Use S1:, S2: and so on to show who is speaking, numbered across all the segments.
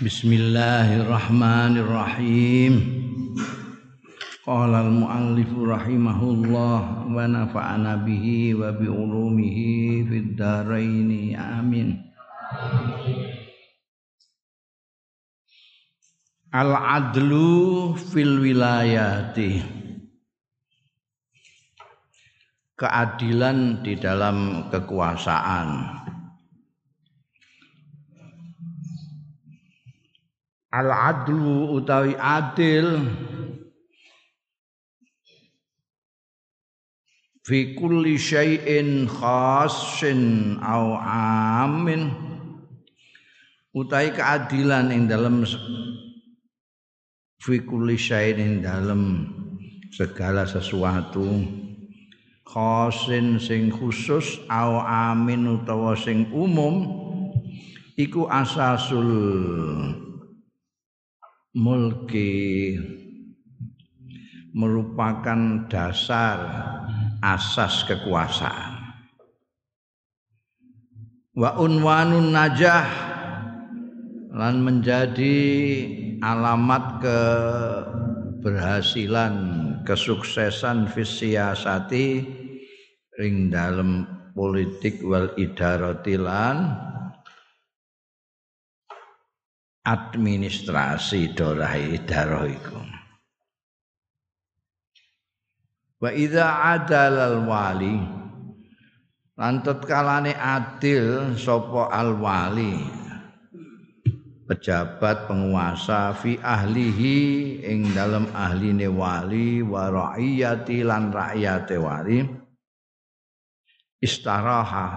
S1: Bismillahirrahmanirrahim. Qala al-muallif rahimahullah wa nafa'ana bihi wa bi ulumihi fid dharain. Amin. Al-adlu fil wilayati. Keadilan di dalam kekuasaan. Al adlu utawi adil. Fi kulli syai'in khassin au amin utawi keadilan ing dalam fi kulli ing dalam segala sesuatu. Khasin sing khusus au amin utawa sing umum iku asasul mulki merupakan dasar asas kekuasaan. Wa unwanun najah lan menjadi alamat keberhasilan kesuksesan fisiasati ring dalam politik wal idaratilan administrasi dorah idarah iku. Wa idza adalal wali lan kalane adil sapa al wali? Pejabat penguasa fi ahlihi ing dalam ahline wali wa raiyati lan rakyate wali. Istaraha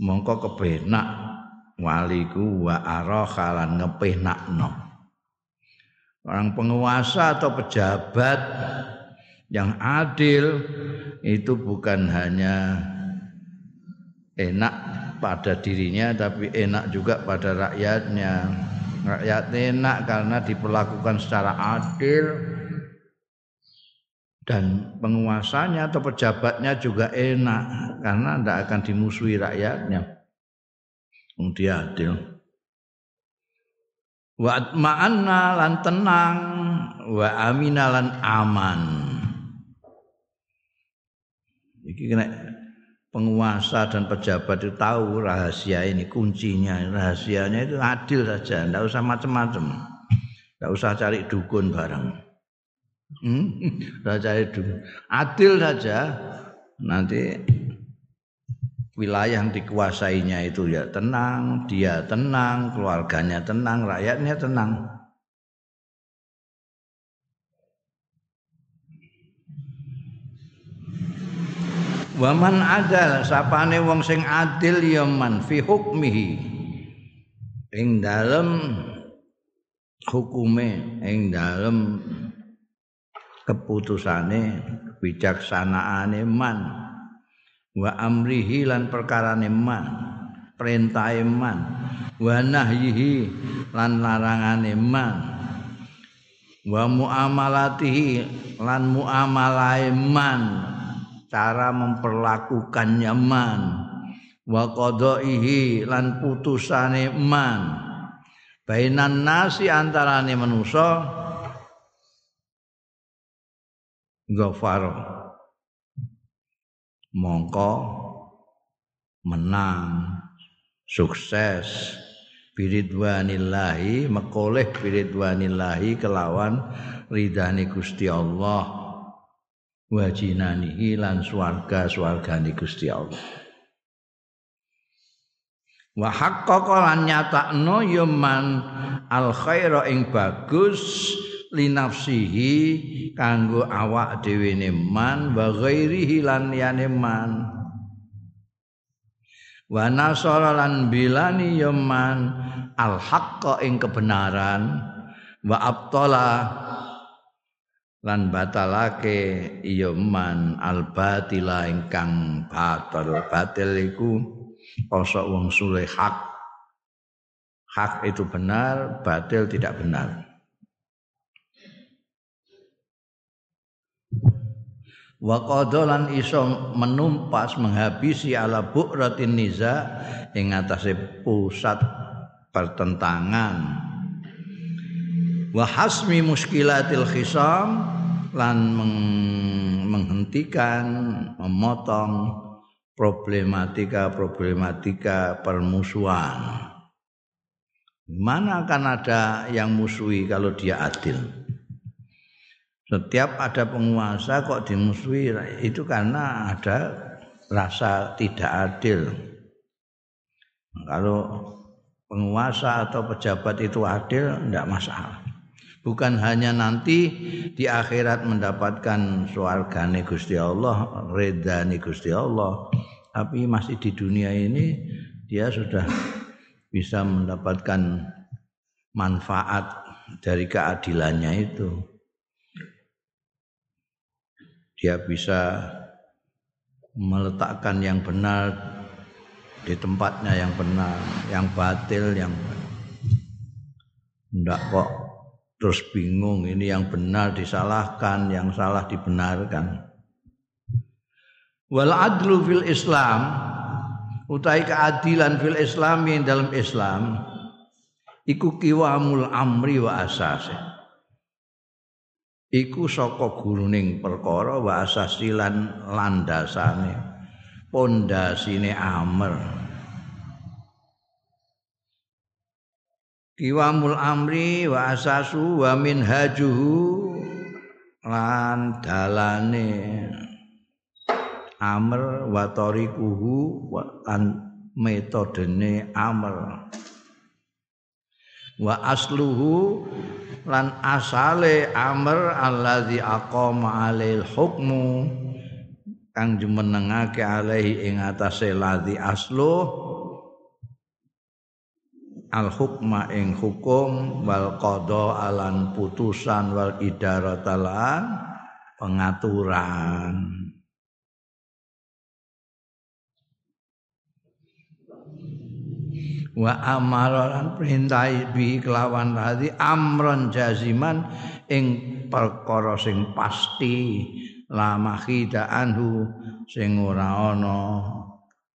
S1: mongko kebenak waliku wa araha lan ngepehnakno orang penguasa atau pejabat yang adil itu bukan hanya enak pada dirinya tapi enak juga pada rakyatnya. Rakyat enak karena diperlakukan secara adil. Dan penguasanya atau pejabatnya juga enak karena tidak akan dimusuhi rakyatnya wong dia adil. Wa atma'anna lan tenang wa amina lan aman. Iki kena penguasa dan pejabat itu tahu rahasia ini kuncinya. Rahasianya itu adil saja tidak usah macam-macam tidak usah cari dukun bareng. Hmm? cari dukun. Adil saja. Nanti wilayah yang dikuasainya itu ya tenang, dia tenang, keluarganya tenang, rakyatnya tenang. Waman adal sapane wong sing adil ya man fi hukmihi ing dalem hukume ing dalem keputusane bijaksanaane man wa amrihi lan perkarane man perintahe man. Wa nahyihi lan larangane man. Wa muamalatihi lan muamalahe man cara memperlakukannya man. Wa qadaihi lan putusane man. Bainan nasi antarane manusa ghafara mongko menang sukses. Biridwanillahi mekoleh biridwanillahi kelawan ridhani Gusti Allah. Wajinanihi lan swarga swargani Gusti Allah. Wa haqqaqa lan nyatakno ya al khaira ing bagus linafsihi kanggo awak dhewe man wa ghairihi lan liyane man. Wa nasara lan bilani yaman al haqqa ing kebenaran wa abtala lan batalake yaman al batila ingkang batal. Batil iku kosok wong suleh hak. Hak itu benar batil tidak benar wa qadalan iso menumpas menghabisi ala bukratin niza ing atase pusat pertentangan wa hasmi muskilatil khisam lan menghentikan memotong problematika-problematika permusuhan Mana akan ada yang musuhi kalau dia adil? Setiap ada penguasa kok dimusuhi itu karena ada rasa tidak adil. Kalau penguasa atau pejabat itu adil tidak masalah. Bukan hanya nanti di akhirat mendapatkan suargane Gusti Allah, redani Gusti Allah, tapi masih di dunia ini dia sudah bisa mendapatkan manfaat dari keadilannya itu. Dia bisa meletakkan yang benar di tempatnya yang benar, yang batil yang tidak kok terus bingung ini yang benar disalahkan, yang salah dibenarkan. Wal adlu fil Islam utai keadilan fil islami dalam Islam iku kiwamul amri wa asase iku saka guruning perkara wa asasilan landasane pondasine amr kiwamul amri wa asasu wa minhajuhu lan dalane amr wa tariquhu lan metodene amr wa asluhu lan asale amr allazi aqama alail hukmu. Kang jumenengake alaihi ing atase ladzi aslu al hukma ing hukum wal qada alan putusan wal idaratalan pengaturan wa amaran perintah bi kelawan hadi amron jaziman ing perkara sing pasti la mahida anhu sing ora ana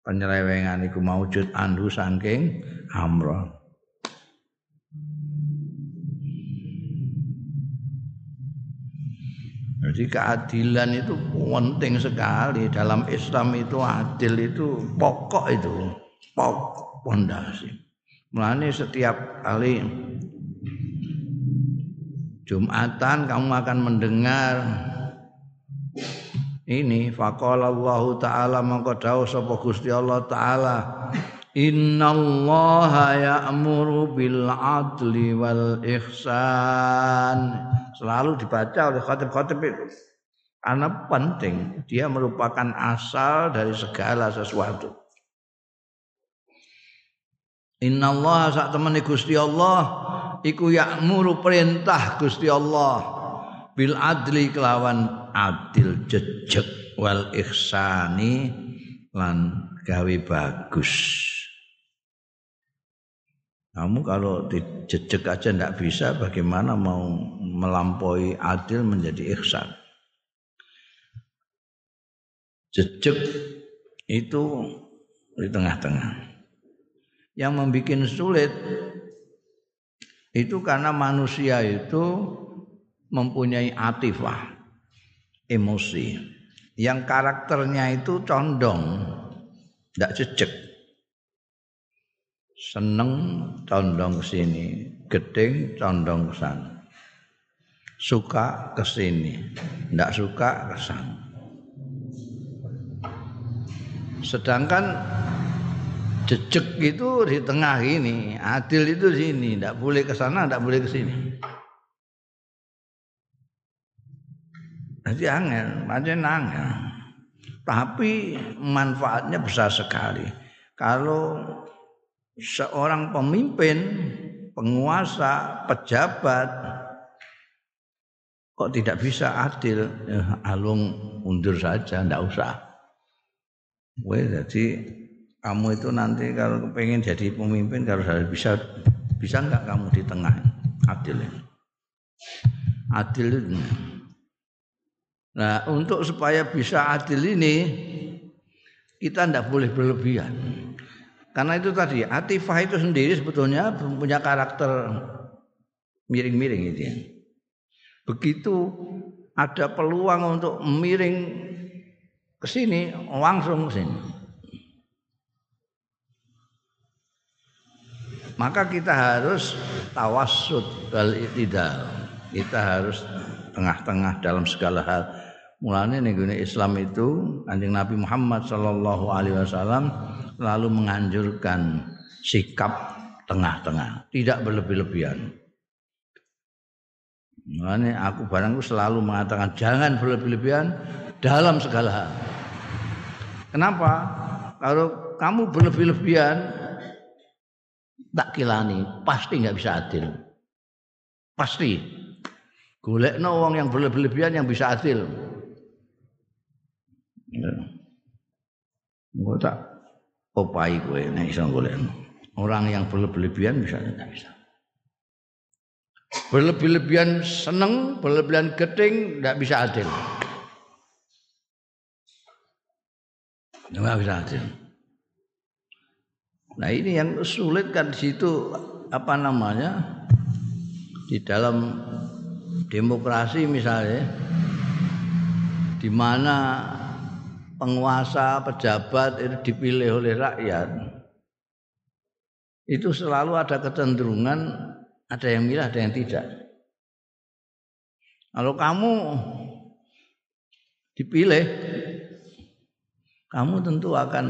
S1: penyelewengan iku maujud anhu saking amron. Jadi keadilan itu penting sekali. Dalam Islam itu adil itu pokok itu pokok pondasi. Mulane setiap kali Jumatan kamu akan mendengar ini faqala Allah taala mangko dawuh sapa Gusti Allah taala Innallaha ya'muru bil adli wal ihsan. Selalu dibaca oleh khatib-khatib itu. Karena penting, dia merupakan asal dari segala sesuatu. Inna Allah sak temani Gusti Allah iku ya'muru perintah Gusti Allah bil adli kelawan adil jejeg wal ihsani lan gawe bagus. Kamu kalau dijejek aja ndak bisa bagaimana mau melampaui adil menjadi ihsan. Jejeg itu di tengah-tengah yang membuat sulit itu karena manusia itu mempunyai atifah emosi. Yang karakternya itu condong tidak cecek. Seneng condong ke sini. Gedeng condong ke sana. Suka ke sini tidak suka ke sana sedangkan jejak itu di tengah ini, adil itu sini, tidak boleh ke sana, tidak boleh ke sini. Jadi angel, macam angel. Tapi manfaatnya besar sekali. Kalau seorang pemimpin, penguasa, pejabat kok tidak bisa adil, ya, alung mundur saja, tidak usah. Weh, jadi kamu itu nanti kalau pengen jadi pemimpin harus harus bisa bisa nggak kamu di tengah adil ini adil ini nah untuk supaya bisa adil ini kita tidak boleh berlebihan karena itu tadi atifah itu sendiri sebetulnya punya karakter miring-miring itu ya. Begitu ada peluang untuk miring ke sini, langsung ke sini. Maka kita harus tawassut bal tidak. Kita harus tengah-tengah dalam segala hal. Mulanya nih Islam itu Kanjeng Nabi Muhammad Shallallahu Alaihi Wasallam lalu menganjurkan sikap tengah-tengah, tidak berlebih-lebihan. Makanya aku barangku selalu mengatakan jangan berlebih-lebihan dalam segala hal. Kenapa? Kalau kamu berlebih-lebihan tak kilani, pasti nggak bisa adil. Pasti. Golek no wong yang berlebih-lebihan yang bisa adil. Ya. Enggak tak opai kowe nek iso golek. Orang yang berlebih-lebihan bisa tidak bisa berlebih-lebihan seneng, berlebihan keting, tidak bisa adil. Tidak bisa adil. Nah ini yang sulit kan di situ apa namanya di dalam demokrasi misalnya di mana penguasa pejabat itu dipilih oleh rakyat itu selalu ada kecenderungan ada yang milih, ada yang tidak. Kalau kamu dipilih, kamu tentu akan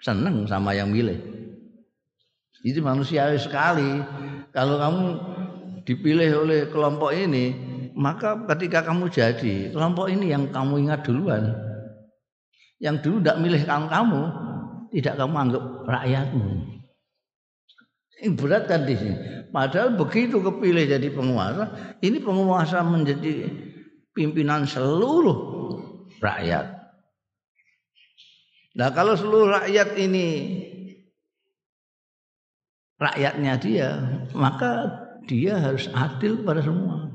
S1: senang sama yang milih. Itu manusiawi sekali. Kalau kamu dipilih oleh kelompok ini, maka ketika kamu jadi kelompok ini yang kamu ingat duluan. Yang dulu tidak milih kamu, kamu tidak kamu anggap rakyatmu. Ini berat kan di sini. Padahal begitu kepilih jadi penguasa, ini penguasa menjadi pimpinan seluruh rakyat. Nah kalau seluruh rakyat ini rakyatnya dia, maka dia harus adil pada semua.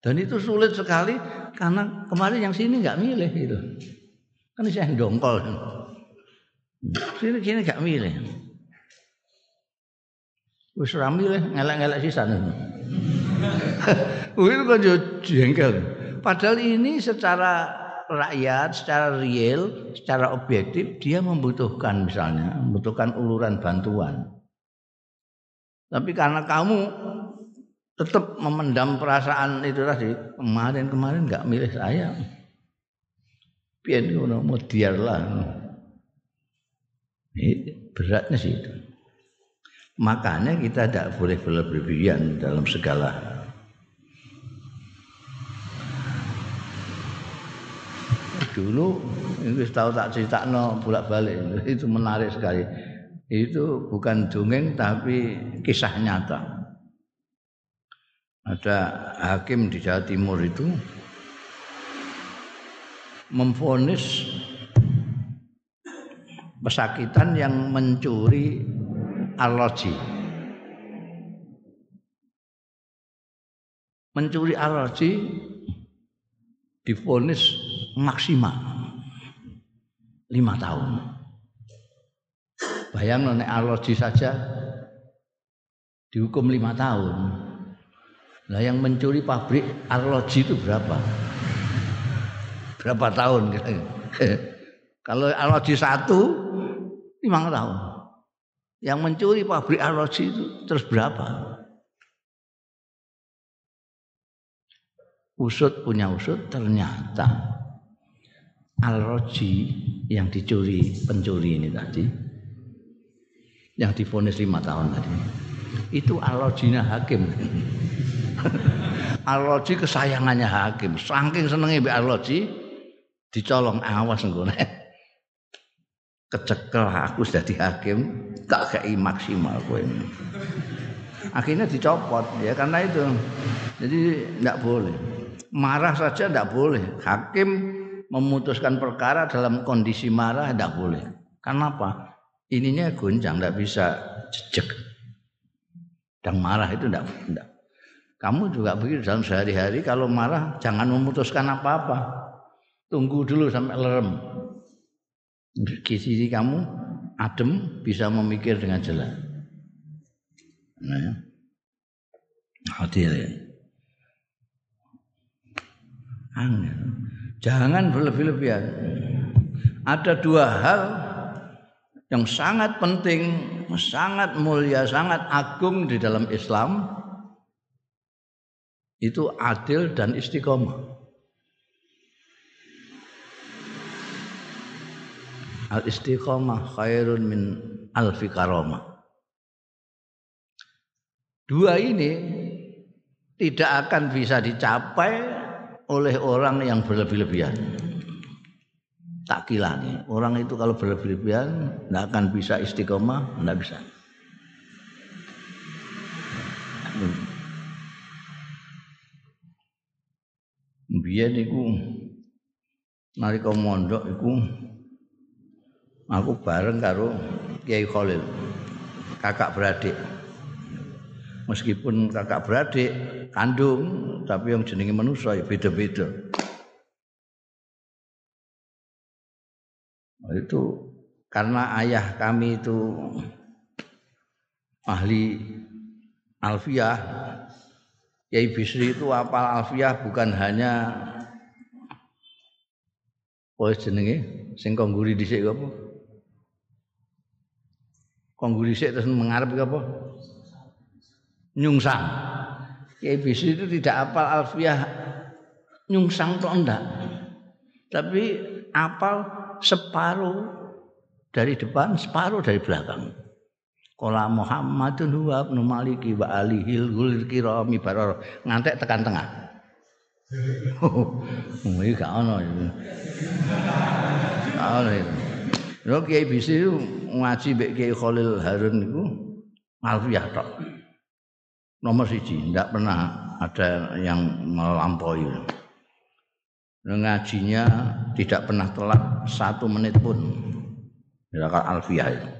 S1: Dan itu sulit sekali karena kemarin yang sini nggak milih itu. Kan saya dongkol. Sini sini nggak milih. Wis ora milih ngelek-ngelek sisan. itu kan jengkel. Padahal ini secara rakyat, secara real, secara objektif dia membutuhkan misalnya, membutuhkan uluran bantuan. Tapi karena kamu tetap memendam perasaan itu tadi, kemarin-kemarin nggak milih saya. Pian ngono. Ini beratnya sih itu. Makanya kita tidak boleh berlebihan dalam segala dulu itu tahu tak cerita no bolak balik itu menarik sekali itu bukan dongeng tapi kisah nyata ada hakim di Jawa Timur itu memfonis pesakitan yang mencuri arloji. Mencuri arloji difonis maksimal lima tahun. Bayang nek arloji saja dihukum lima tahun. Nah yang mencuri pabrik arloji itu berapa? Berapa tahun? Kalau arloji satu, lima tahun. Yang mencuri pabrik arloji itu terus berapa? Usut punya usut ternyata Al-Roji yang dicuri pencuri ini tadi yang difonis lima tahun tadi. Itu Al-Rojinya hakim. Al-Roji kesayangannya hakim. Saking senengnya bi Al-Roji dicolong awas nggone. Kecekel aku sudah hakim tak kei maksimal kowe. Akhirnya dicopot ya karena itu. Jadi tidak boleh. Marah saja tidak boleh. Hakim memutuskan perkara dalam kondisi marah tidak boleh. Kenapa ininya gonjang tidak bisa jejak dan marah itu tidak, tidak kamu juga begitu dalam sehari-hari kalau marah jangan memutuskan apa-apa tunggu dulu sampai lerem Kisi kamu adem bisa memikir dengan jelas. Nah, ya. Adil. Angel. Jangan berlebih-lebihan. Ada dua hal yang sangat penting, sangat mulia, sangat agung di dalam Islam. Itu adil dan istiqomah. Al istiqomah khairun min alfi karomah. Dua ini tidak akan bisa dicapai oleh orang yang berlebih-lebihan. Tak kilani. Orang itu kalau berlebih-lebihan tidak akan bisa istiqomah, tidak bisa. Biyen iku nalika mondok iku aku bareng karo Kiai Khalil kakak beradik meskipun kakak beradik kandung tapi yang jenenge manusia ya beda-beda itu karena ayah kami itu ahli alfiah Kiai Bisri itu apal alfiah bukan hanya Oh jenenge sing kongguri dhisik apa? konggo dhisik terus mengarep apa? Nyungsang. Kiai Bisri itu tidak apal alfiah nyungsang tok enggak. Tapi apal separuh dari depan, separuh dari belakang. Kala Muhammadun huwa ibnu Maliki wa alihil gul kirami barar ngantek tekan tengah. Oh, iki gak ono. Gak ono. Lho Kiai Bisri ngaji mbek Kiai Khalil Harun niku alfiah tok. Nomor siji, tidak pernah ada yang melampaui. Ngajinya tidak pernah telat satu menit pun. Mirakat alfiah itu.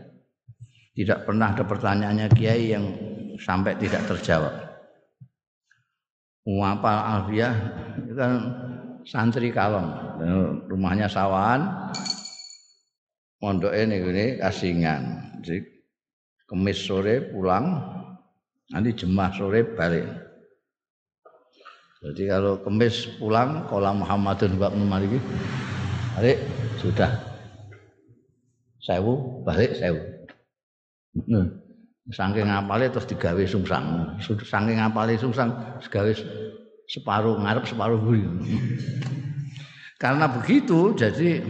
S1: Tidak pernah ada pertanyaannya Kiai yang sampai tidak terjawab. Ngapal alfiah itu kan santri kalong. Rumahnya sawan, mondoke ini kasingan. Jadi kemis sore pulang, nanti jemah sore balik. Jadi kalau kemis pulang, kolam Muhammadun Mbak Malik, balik sudah sewu balik sewu. Nah, saking ngapale terus digawe sungsang. Saking ngapale sungsang digawe separuh ngarep separuh buri. Karena begitu jadi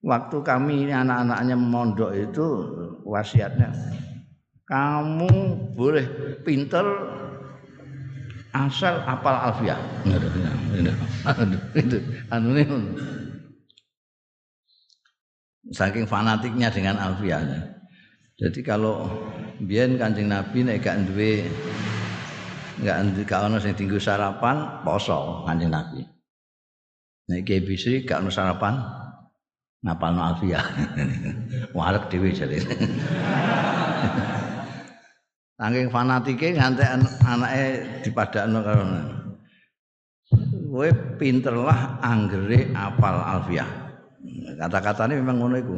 S1: waktu kami ini anak-anaknya mondok itu wasiatnya kamu boleh pinter asal apal alfiah. Itu anu saking fanatiknya dengan alfiahnya jadi kalau biyen Kanjeng Nabi nek gak duwe gak gak ono sing tinggu sarapan poso Kanjeng Nabi. Nek Kiai Bisri gak ono sarapan ngapal no alfiah. Warek dhewe jare saking fanatike nganti anake dipadakno karo kowe pinterlah anggere apal alfiah. Kata-katanya memang ngono iku.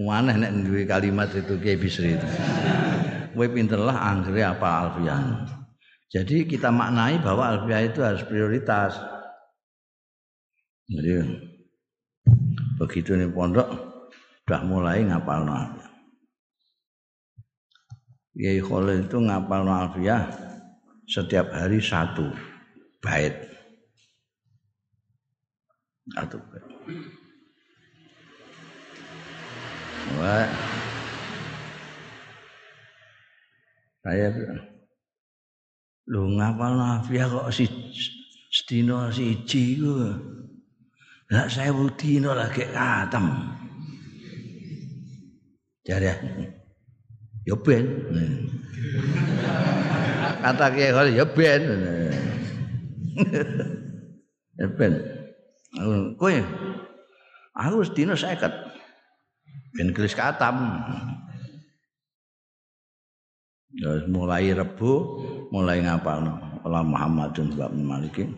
S1: Aneh nek duwe kalimat itu Kiai Bisri itu. Kowe pinterlah anggere apal alfiah. Jadi kita maknai bahwa alfiah itu harus prioritas. Jadi begitu nih pondok sudah mulai ngapal alfiah. Kiai Khalil itu ngapal alfiah setiap hari satu bait. Satu bait. Wah. Saya lu ngapal alfiah kok si sedina siji ku. Lah saya dino lagi katem. Jare. Ya ben. Kata kiai kali ya ben. ya ben. Kowe aku sedina 50. Ben gelis katam. Ya mulai Rebu, mulai ngapalno. Allah Muhammadun Mbak Malikin.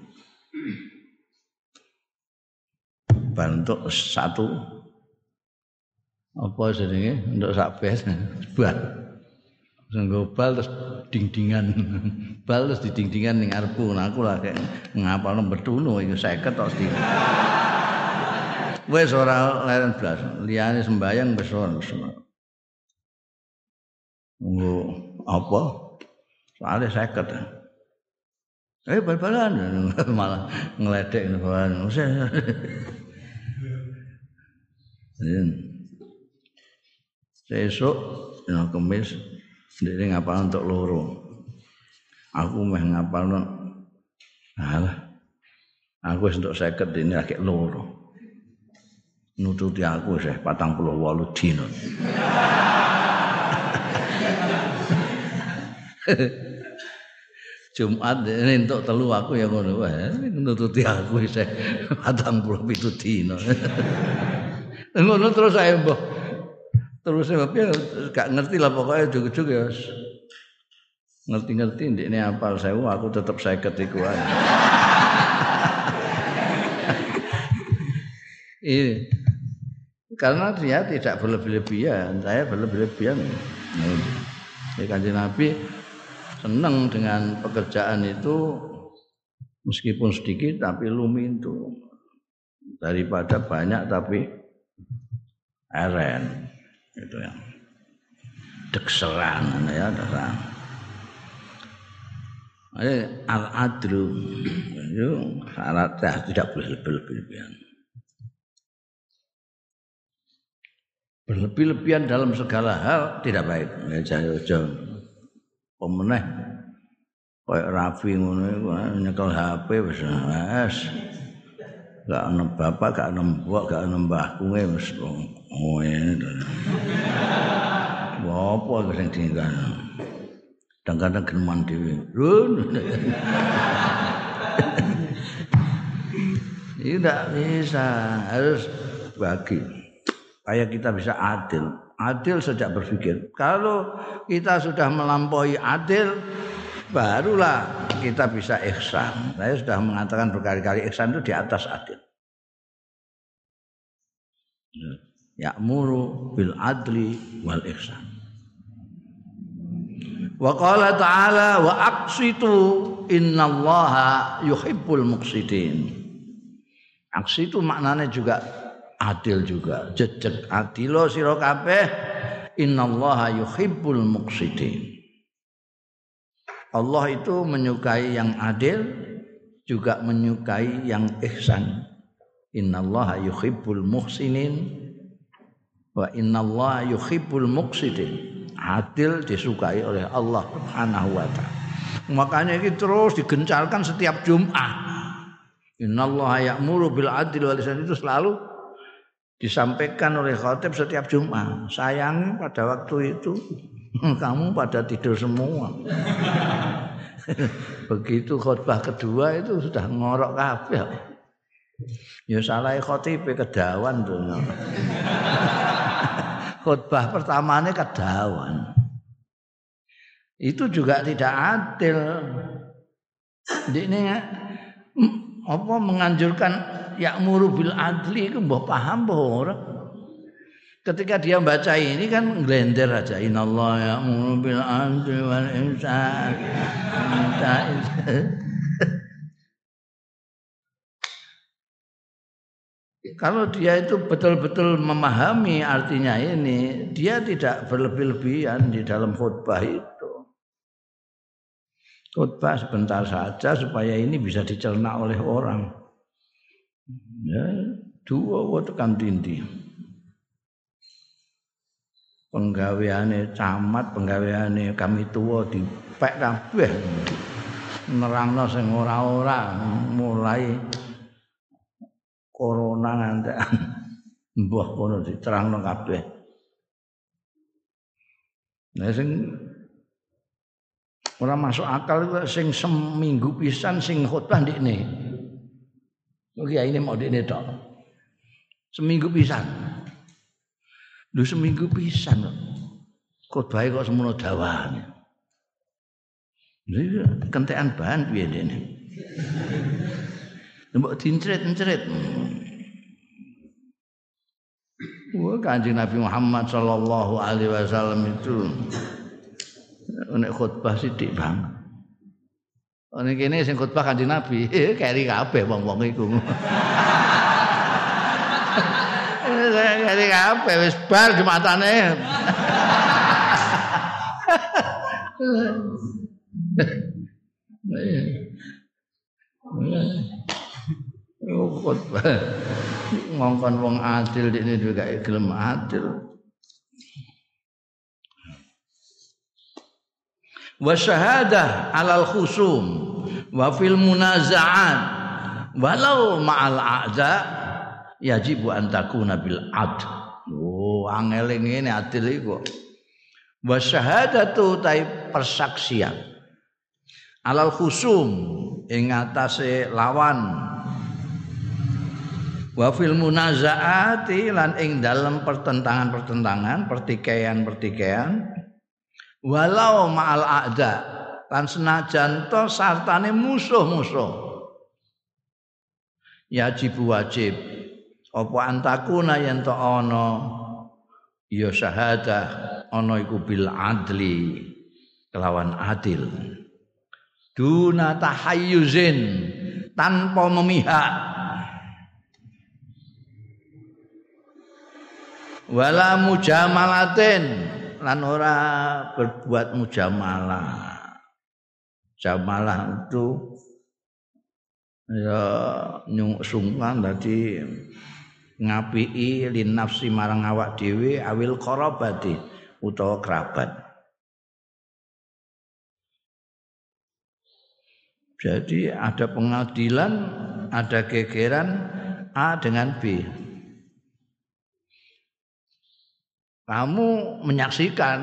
S1: bentuk satu apa jenenge untuk sak bes buat Senggo bal terus dingdingan. bal terus didingdingan ning ngarepku. Nah, aku lah kayak ngapalno betunu iku 50 tok di. Wes ora leren blas. Liyane sembayang wis ora. Nggo apa? Soale 50. Eh bal-balan malah ngeledek balan. Sesuk dina kemis Sendiri ngapal untuk loro. Aku meh ngapal no. Alah. Aku untuk seket ini lagi loro. Nututi aku sih patang puluh walu dino. Jumat ini untuk telu aku yang ngono wae nututi aku sih patang puluh pitu dino. ngono terus saya mbah terus sebabnya gak ngerti lah pokoknya juga-juga ya ngerti-ngerti ini apal saya aku tetap saya ketiku aja ini karena dia tidak berlebih-lebihan saya berlebih-lebihan. Ya kanjeng Nabi senang dengan pekerjaan itu meskipun sedikit tapi lumintu. Daripada banyak tapi eren itu yang dekseran ya dekseran Ini al-adlu itu syaratnya tidak boleh berlebih-lebihan. Berlebih-lebihan dalam segala hal tidak baik. Ya jauh-jauh. Pemeneh kayak Rafi ngono nyekel HP wis wis gak ana bapak gak ana mbok gak ana mbahku wis Oh ini. Apa sing diinggan? Kadang-kadang geneman. Run. Ini tidak bisa, harus bagi. Supaya kita bisa adil. Adil sejak berpikir. Kalau kita sudah melampaui adil, barulah kita bisa ihsan. Saya sudah mengatakan berkali-kali ihsan itu di atas adil. Ya ya'muru bil adli wal ihsan. Wa qala ta'ala wa aqsitu innallaha yuhibbul muqsitin. Aksi itu maknanya juga adil juga. Jejeg adilo sira kabeh innallaha yuhibbul muqsitin. Allah itu menyukai yang adil juga menyukai yang ihsan. Innallaha yuhibbul muhsinin Wa inna Allah yuhibbul muqsidin. Adil disukai oleh Allah Subhanahu wa taala. Makanya ini terus digencarkan setiap Jumat. Inna Allah ya'muru bil adil wal ihsan itu selalu disampaikan oleh khatib setiap Jumat. Sayang pada waktu itu kamu pada tidur semua. Begitu khutbah kedua itu sudah ngorok kabeh. Ya salah khatib kedawan tuh. Khutbah pertamanya kedawan. Itu juga tidak adil. Ini apa menganjurkan yakmuru bil adli itu mbah paham mbah ora. Ketika dia baca ini kan glender aja inallah ya'muru bil adli wal ihsan. Kalau dia itu betul-betul memahami artinya ini, dia tidak berlebih-lebihan di dalam khutbah itu. Khutbah sebentar saja supaya ini bisa dicerna oleh orang. Ya, dua tekan tindi. Penggaweane camat, penggaweane kami tua dipek kabeh. Nerangno sing ora-ora mulai corona ngantekan mbah kono diterangno kabeh. Nah sing ora masuk akal sing seminggu pisan sing khotbah ndikne. Oh ya ini mau ndikne tok. Seminggu pisan. Lu seminggu pisan khotbah kok semono dawane. Lha kentekan bahan piye dene Mbok dincret-encret. Wah, Kanjeng Nabi Muhammad sallallahu alaihi wasallam itu nek khutbah sithik banget. Nek kene sing khutbah Kanjeng Nabi, eh keri kabeh wong-wong iku. Keri kabeh wis bar Jumatane. khutbah ngongkon wong adil ini juga gelem adil. Wa syahadah alal khusum wa fil munaza'at walau ma'al a'za yajibu an takuna bil ad oh angel ini adil iku wa syahadatu tai persaksian. Alal khusum ing atase lawan wa fil munazaati lan ing dalam pertentangan-pertentangan, pertikaian-pertikaian. Walau ma'al a'da lan senajan to sartane musuh-musuh. Yajib wajib apa antakuna yen to ana? Ya syahadah ana iku bil adli kelawan adil. Duna tahayyuzin tanpa memihak wala mujamalatin. Lan ora berbuat mujamalah. Jamalah itu ya nyung sungkan dadi ngapii lin nafsi marang awak dhewe awil qarabati utawa kerabat. Jadi ada pengadilan ada gegeran A dengan B Kamu menyaksikan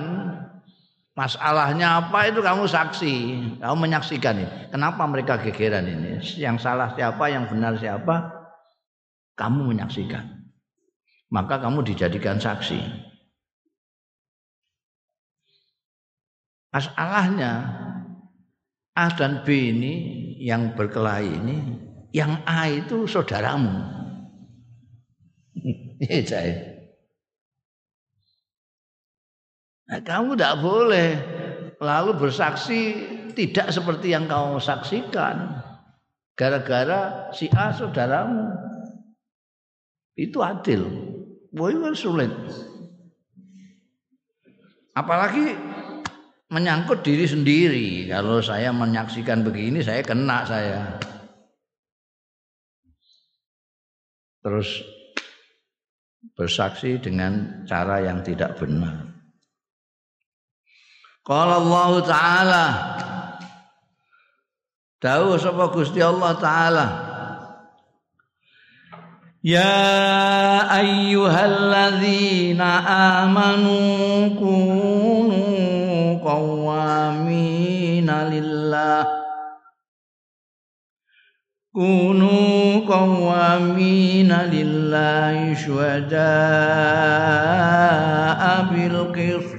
S1: masalahnya apa itu kamu saksi, kamu menyaksikan ini. Kenapa mereka gegeran ini? Yang salah siapa, yang benar siapa? Kamu menyaksikan. Maka kamu dijadikan saksi. Masalahnya A dan B ini yang berkelahi ini, yang A itu saudaramu. Iya, Nah, kamu tidak boleh lalu bersaksi tidak seperti yang kamu saksikan. Gara-gara si A saudaramu. Itu adil. Wah, itu sulit. Apalagi menyangkut diri sendiri. Kalau saya menyaksikan begini, saya kena saya. Terus bersaksi dengan cara yang tidak benar. Qala Allah taala. Tahu sapa Gusti Allah taala. Ya ayyuhalladzina amanu kunu qawwamina lillah. Kunu qawwamina lillahi syuhada'a bil qist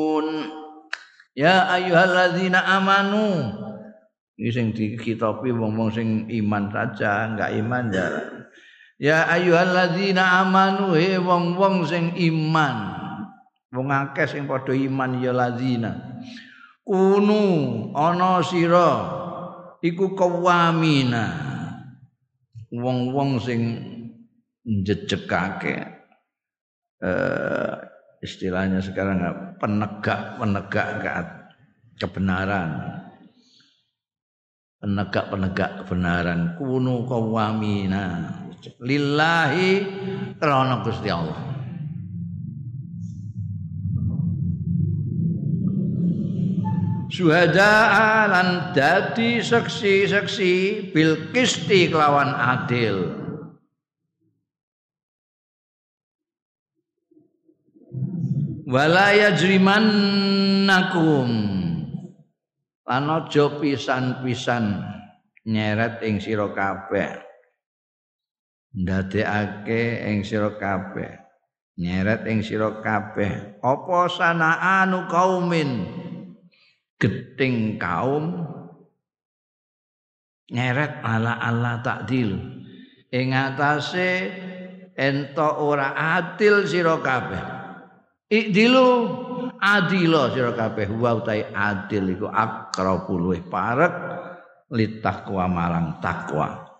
S1: Ya ayyuhalladzina amanu. Iki sing dikitopi wong-wong sing iman saja, enggak iman ya. Ya ayyuhalladzina amanu he wong-wong sing iman. Wong akeh sing padha iman ya lazina. Kunu ana sira iku kawamina. Wong-wong sing njejekake eh istilahnya sekarang penegak penegak kebenaran. Penegak penegak kebenaran. Kunu kawamina. Lillahi karena Gusti Allah. Suhada lan dadi seksi-seksi bil kisti kelawan adil wala yajrimannakum. Lan aja pisan-pisan nyeret ing sira kabeh. Ndadekake ing sira kabeh. Nyeret ing sira kabeh. Apa sanaanu kaumin? Geting kaum. Nyeret ala Allah takdil. Ing atase ento ora adil sira kabeh ikdilu adila sira kabeh wa utai adil iku akrabul luweh parek litakwa marang takwa.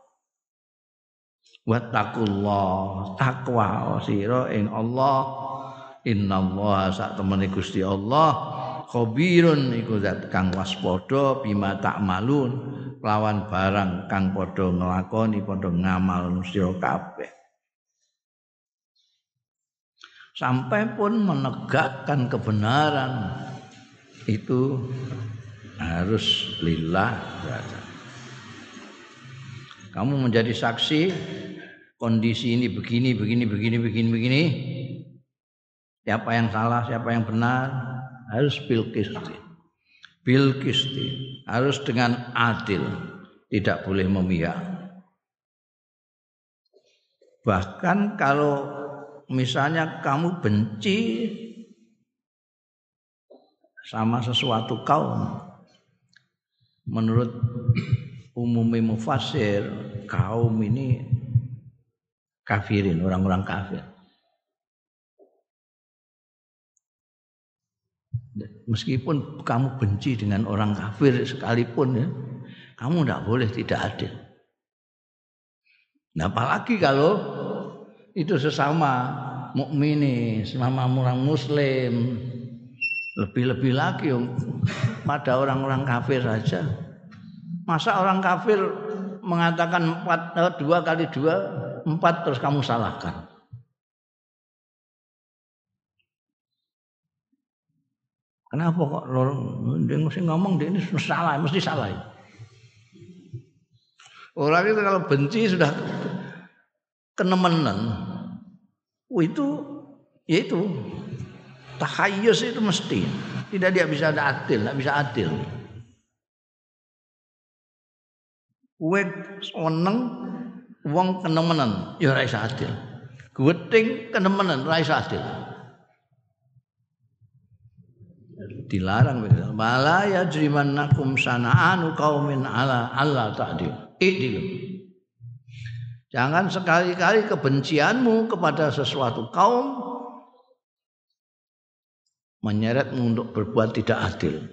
S1: Wattaqullah takwa sira ing Allah. Innallaha sak temene Gusti Allah khabirun iku zat kang waspada bima takmalun lawan barang kang padha nglakoni padha ngamal sira kabeh sampai pun menegakkan kebenaran itu harus lillah kamu menjadi saksi kondisi ini begini, begini, begini, begini, begini. Siapa yang salah, siapa yang benar, harus bil kisti. Bil kisti, harus dengan adil, tidak boleh memihak. Bahkan kalau misalnya kamu benci sama sesuatu kaum, menurut umumnya mufasir kaum ini kafirin, orang-orang kafir. Meskipun kamu benci dengan orang kafir sekalipun ya, kamu tidak boleh tidak adil. Nah, apalagi kalau itu sesama mukmini, sesama orang muslim, lebih-lebih lagi pada orang-orang kafir saja. Masa orang kafir mengatakan empat, eh, dua kali dua empat terus kamu salahkan. Kenapa kok dia mesti ngomong dia ini salah, mesti salah. Orang itu kalau benci sudah kenemenan, oh itu ya itu takhayus itu mesti tidak dia bisa ada adil, tidak bisa adil. Kue seneng wong kenemenan ya ora iso adil. Guweting kenemenan ora adil. Dilarang begitu. Mala yajrimannakum sana'anu qaumin ala Allah ta'dil. Idil. Jangan sekali-kali kebencianmu kepada sesuatu kaum menyeretmu untuk berbuat tidak adil.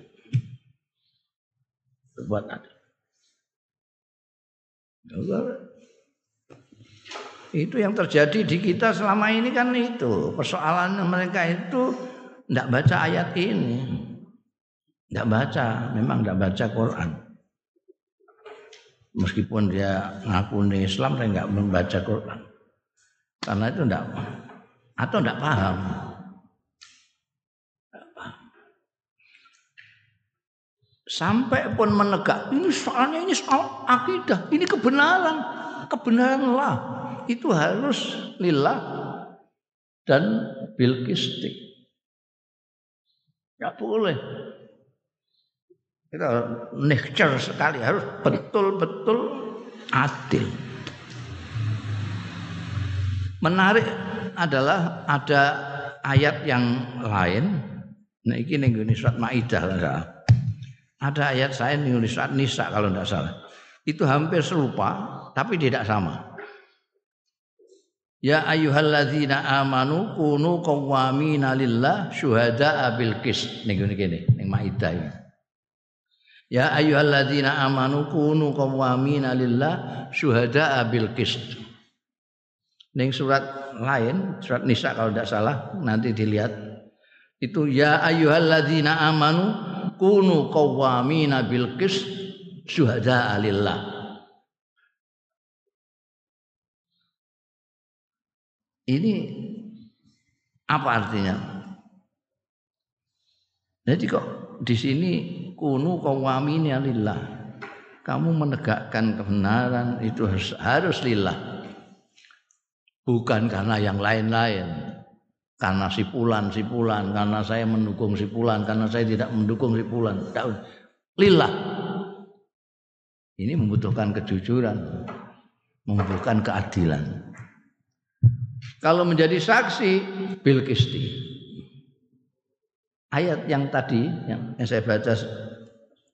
S1: Berbuat adil. Itu yang terjadi di kita selama ini kan itu. Persoalan mereka itu tidak baca ayat ini. Tidak baca, memang tidak baca Quran. Meskipun dia ngaku Islam, dia nggak membaca Quran. Karena itu tidak, atau tidak paham. Sampai pun menegak, ini soalnya ini soal akidah, ini kebenaran, kebenaran lah itu harus lillah dan bil kisti. Enggak boleh. Kita nature sekali harus betul-betul adil. Menarik adalah ada ayat yang lain. Nah ini ning surat Maidah lah. Ada ayat saya ning surat Nisa kalau tidak salah. Itu hampir serupa tapi tidak sama. Ya ayyuhalladzina amanu kunu qawwamina lillah syuhada'a bil qist niki ning Maidah ini. Ya ayyuhalladzina amanu kunu qawwamina lillah syuhada'a bil qist. Ning surat lain, surat Nisa kalau tidak salah nanti dilihat itu ya ayyuhalladzina amanu kunu qawwamina bil qist syuhada'a lillah. Ini apa artinya? Jadi kok di sini kunu qawamini lillah. Kamu menegakkan kebenaran itu harus harus lillah. Bukan karena yang lain-lain. karena si pulan si pulan karena saya mendukung si pulan karena saya tidak mendukung si pulan lillah. Ini membutuhkan kejujuran. Membutuhkan keadilan. Kalau menjadi saksi bil kisti. Ayat yang tadi yang saya baca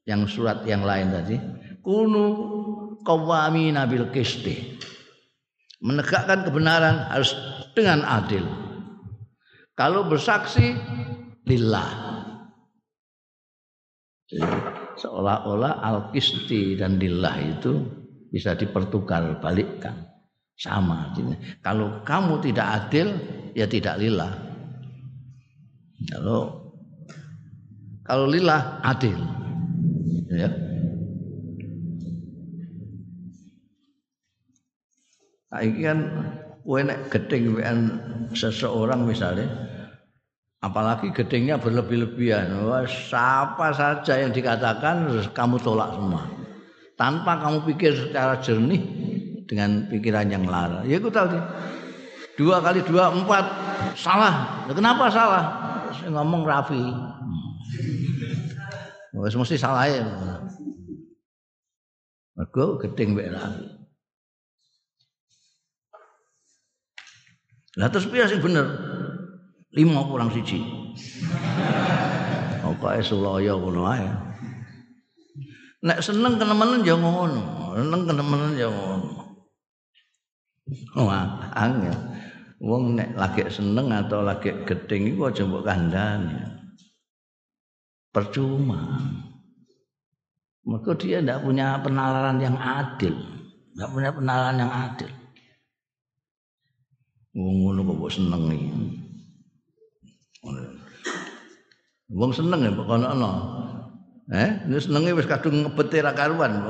S1: yang surat yang lain tadi kunu qawwamina bil kisti menegakkan kebenaran harus dengan adil kalau bersaksi lillah. seolah-olah al-kisti dan lillah itu bisa dipertukar balikkan. Sama artinya. Kalau kamu tidak adil ya tidak lillah. Kalau kalau lillah adil. Ya. Ini kan kowe nek gedeng seseorang misalnya apalagi gedengnya berlebih-lebihan wah siapa saja yang dikatakan kamu tolak semua. Tanpa kamu pikir secara jernih dengan pikiran yang lara. Ya aku tahu dua kali dua empat salah. Kenapa salah? Saya ngomong Rafi Wes mesti salah ya. Mergo gedeng mek Rafi. Lah terus piye sing bener? Lima kurang siji. Pokoke sulaya ngono ae. Nek seneng kenemenen ya ngono. Seneng kenemenen ya ngono. Wah, angel. Wong nek lagi seneng atau lagi gedeng iku aja mbok kandhani. Percuma. Maka dia tidak punya penalaran yang adil. Tidak punya penalaran yang adil. Ngono kok seneng iki. Wong seneng ya kok ana. Eh, ini senenge wis kadung ngebete ra karuan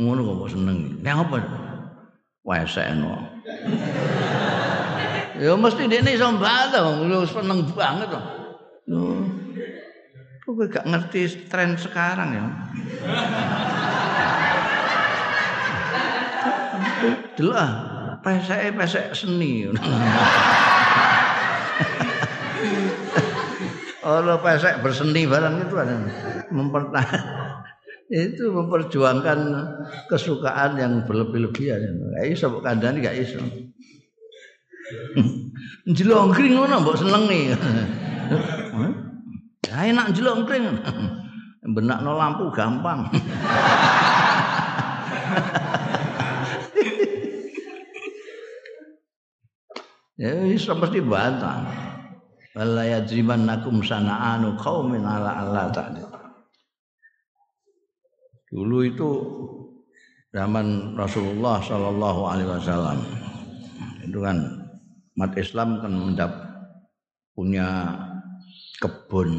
S1: ngono kok mbok seneng. Nek apa? Wesekno. Ya mesti dene iso mbantah wong seneng banget kok. Kok gak ngerti tren sekarang ya. Delok pesek pesek seni. Orang pesek berseni barang itu ada mempertahan itu memperjuangkan kesukaan yang berlebih-lebihan. Gak iso mbok kandhani gak iso. Jelongkring ngono mbok senengi. Enak jelongkring. Benakno lampu gampang. Ya iso mesti bantah. Wala yajrimannakum sana'anu qaumin ala Allah ta'ala. Dulu itu zaman Rasulullah Shallallahu Alaihi Wasallam itu kan umat Islam kan mendap punya kebun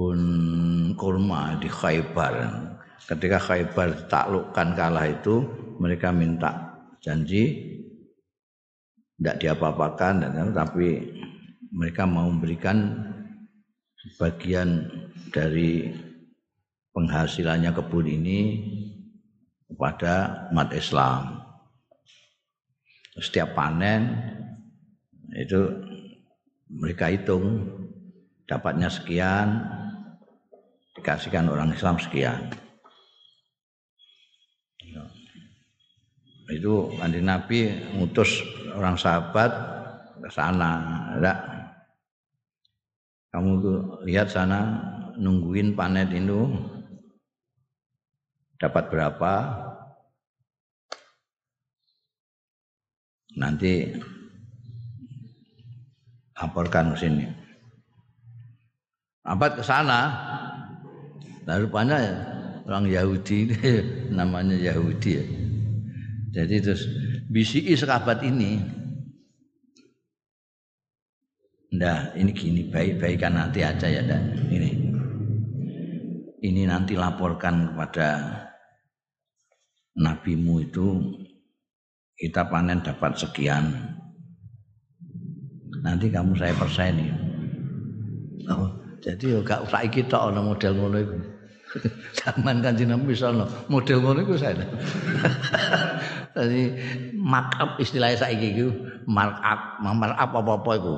S1: kebun kurma di Khaybar. Ketika Khaybar ditaklukkan kalah itu mereka minta janji tidak diapa-apakan tapi mereka mau memberikan bagian dari penghasilannya kebun ini kepada umat Islam. Setiap panen itu mereka hitung dapatnya sekian dikasihkan orang Islam sekian. Itu nanti Nabi ngutus orang sahabat ke sana, enggak. Kamu lihat sana nungguin panen itu dapat berapa? Nanti laporkan ke sini. Abad ke sana, nah rupanya orang Yahudi namanya Yahudi ya. Jadi terus BCI sekabat ini Nah, ini gini, baik-baikan nanti aja ya dan ini. Ini nanti laporkan kepada nabimu itu kita panen dapat sekian. Nanti kamu saya perseni. Oh, jadi gak usah kita orang model ngono itu. Zaman kanjeng Nabi sallallahu model ngono iku saya. Jadi markup istilahnya saiki iku markup, markup apa-apa iku.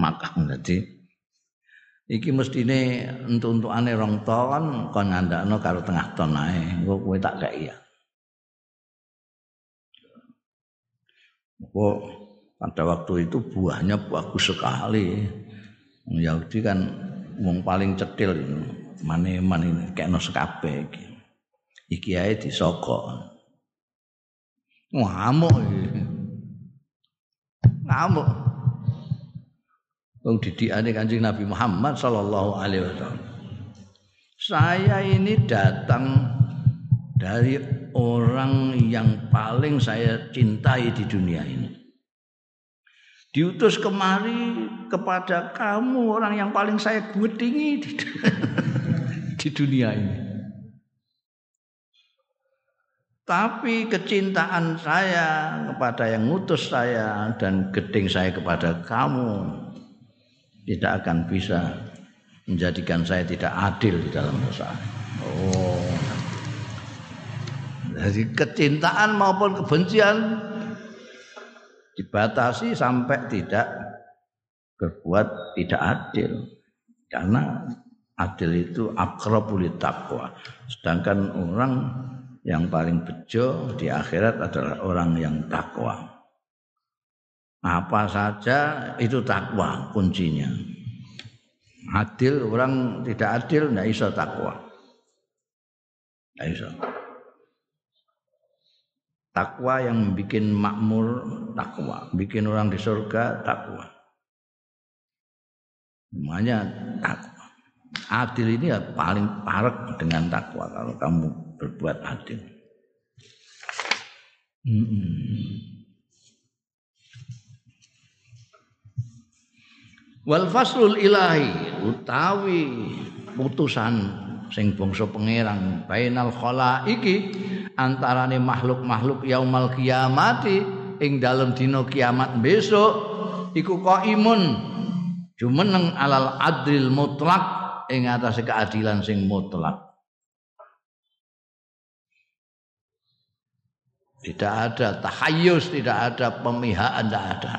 S1: Markup dadi iki mestine entuk-entukane rong ton kon ngandakno karo tengah ton ae. Engko kowe tak kei ya. Kok pada waktu itu buahnya bagus sekali. Yahudi kan wong paling cetil mane-mane ini kekno sekabe iki. Iki ae disokok. Ngamuk. Ngamuk. Wong didikane Kanjeng Nabi Muhammad sallallahu alaihi wasallam. Saya ini datang dari orang yang paling saya cintai di dunia ini. Diutus kemari kepada kamu orang yang paling saya gudingi di, di dunia ini. Tapi kecintaan saya kepada yang ngutus saya dan geding saya kepada kamu tidak akan bisa menjadikan saya tidak adil di dalam usaha. Oh. Jadi kecintaan maupun kebencian dibatasi sampai tidak berbuat tidak adil. Karena adil itu akrabul takwa. Sedangkan orang yang paling bejo di akhirat adalah orang yang takwa. Apa saja itu takwa kuncinya. Adil orang tidak adil tidak bisa takwa. Tidak bisa. Takwa yang bikin makmur takwa, bikin orang di surga takwa. Semuanya takwa. Adil ini ya paling parek dengan takwa kalau kamu berbuat adil. Wal faslul ilahi utawi putusan sing bangsa pangeran. Bainal iki antarane makhluk-makhluk yaumal kiamati ing dalem dina kiamat besok iku qaimun jumeneng alal adril mutlak ing atase keadilan sing mutlak. Tidak ada tahayyus tidak ada pemihaan tidak ada.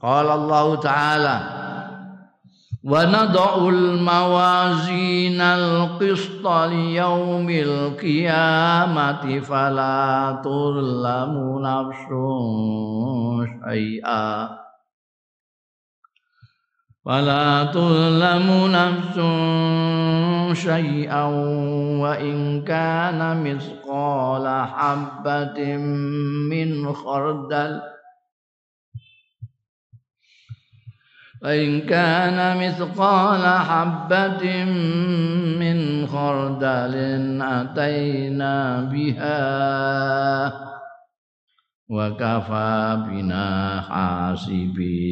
S1: Qala Allah taala ونضع الموازين القسط ليوم القيامة فلا تظلم نفس شيئا. فلا تظلم نفس شيئا وإن كان مثقال حبة من خردل فإن كان مثقال حبة من خردل أتينا بها وكفى بنا حاسبين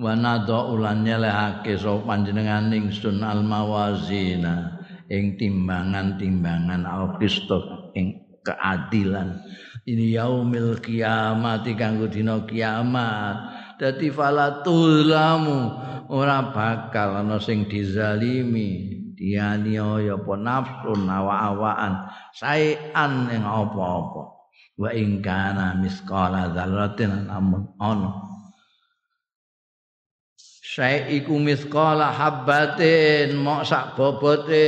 S1: wa nadha ulan nyelehake sapa panjenengan ingsun al mawazina ing timbangan-timbangan al ing keadilan ini yaumil kiamat kanggo dina kiamat. Dadi falatulamu ora bakal ana sing dizalimi. Dianiaya apa nafsun awa-awaan saean ing apa-apa. Wa ing kana misqala dzarratin amun ana. Saya iku habbatin mok sak bobote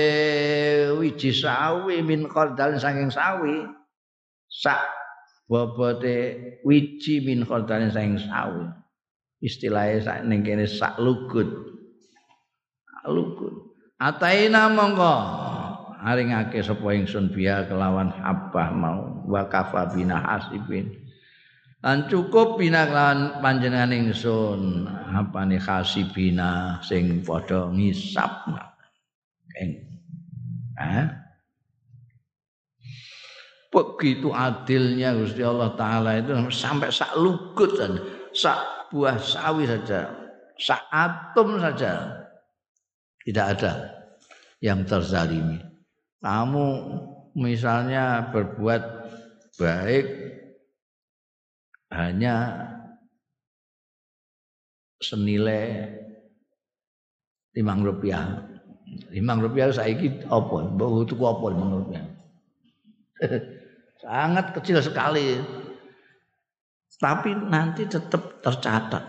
S1: wiji sawi min khardal saking sawi. Sak bobote wiji min khardalin saing sawi istilahnya sak ning kene sak lugut. Lugut. Ataina monggo aringake sapa ingsun biya kelawan habah mau. Wa kafa bina hasibin. Lan cukup bina kelawan panjenengan ingsun. Apane hasibina sing padha ngisap. Ing eh begitu adilnya Gusti Allah taala itu sampai sak lugut saja, sak buah sawi saja, sak atom saja tidak ada yang terzalimi. Kamu misalnya berbuat baik hanya senilai lima rupiah Limang rupiah saiki apa? Mbok tuku apa limang rupiah? Sangat kecil sekali. Tapi nanti tetap tercatat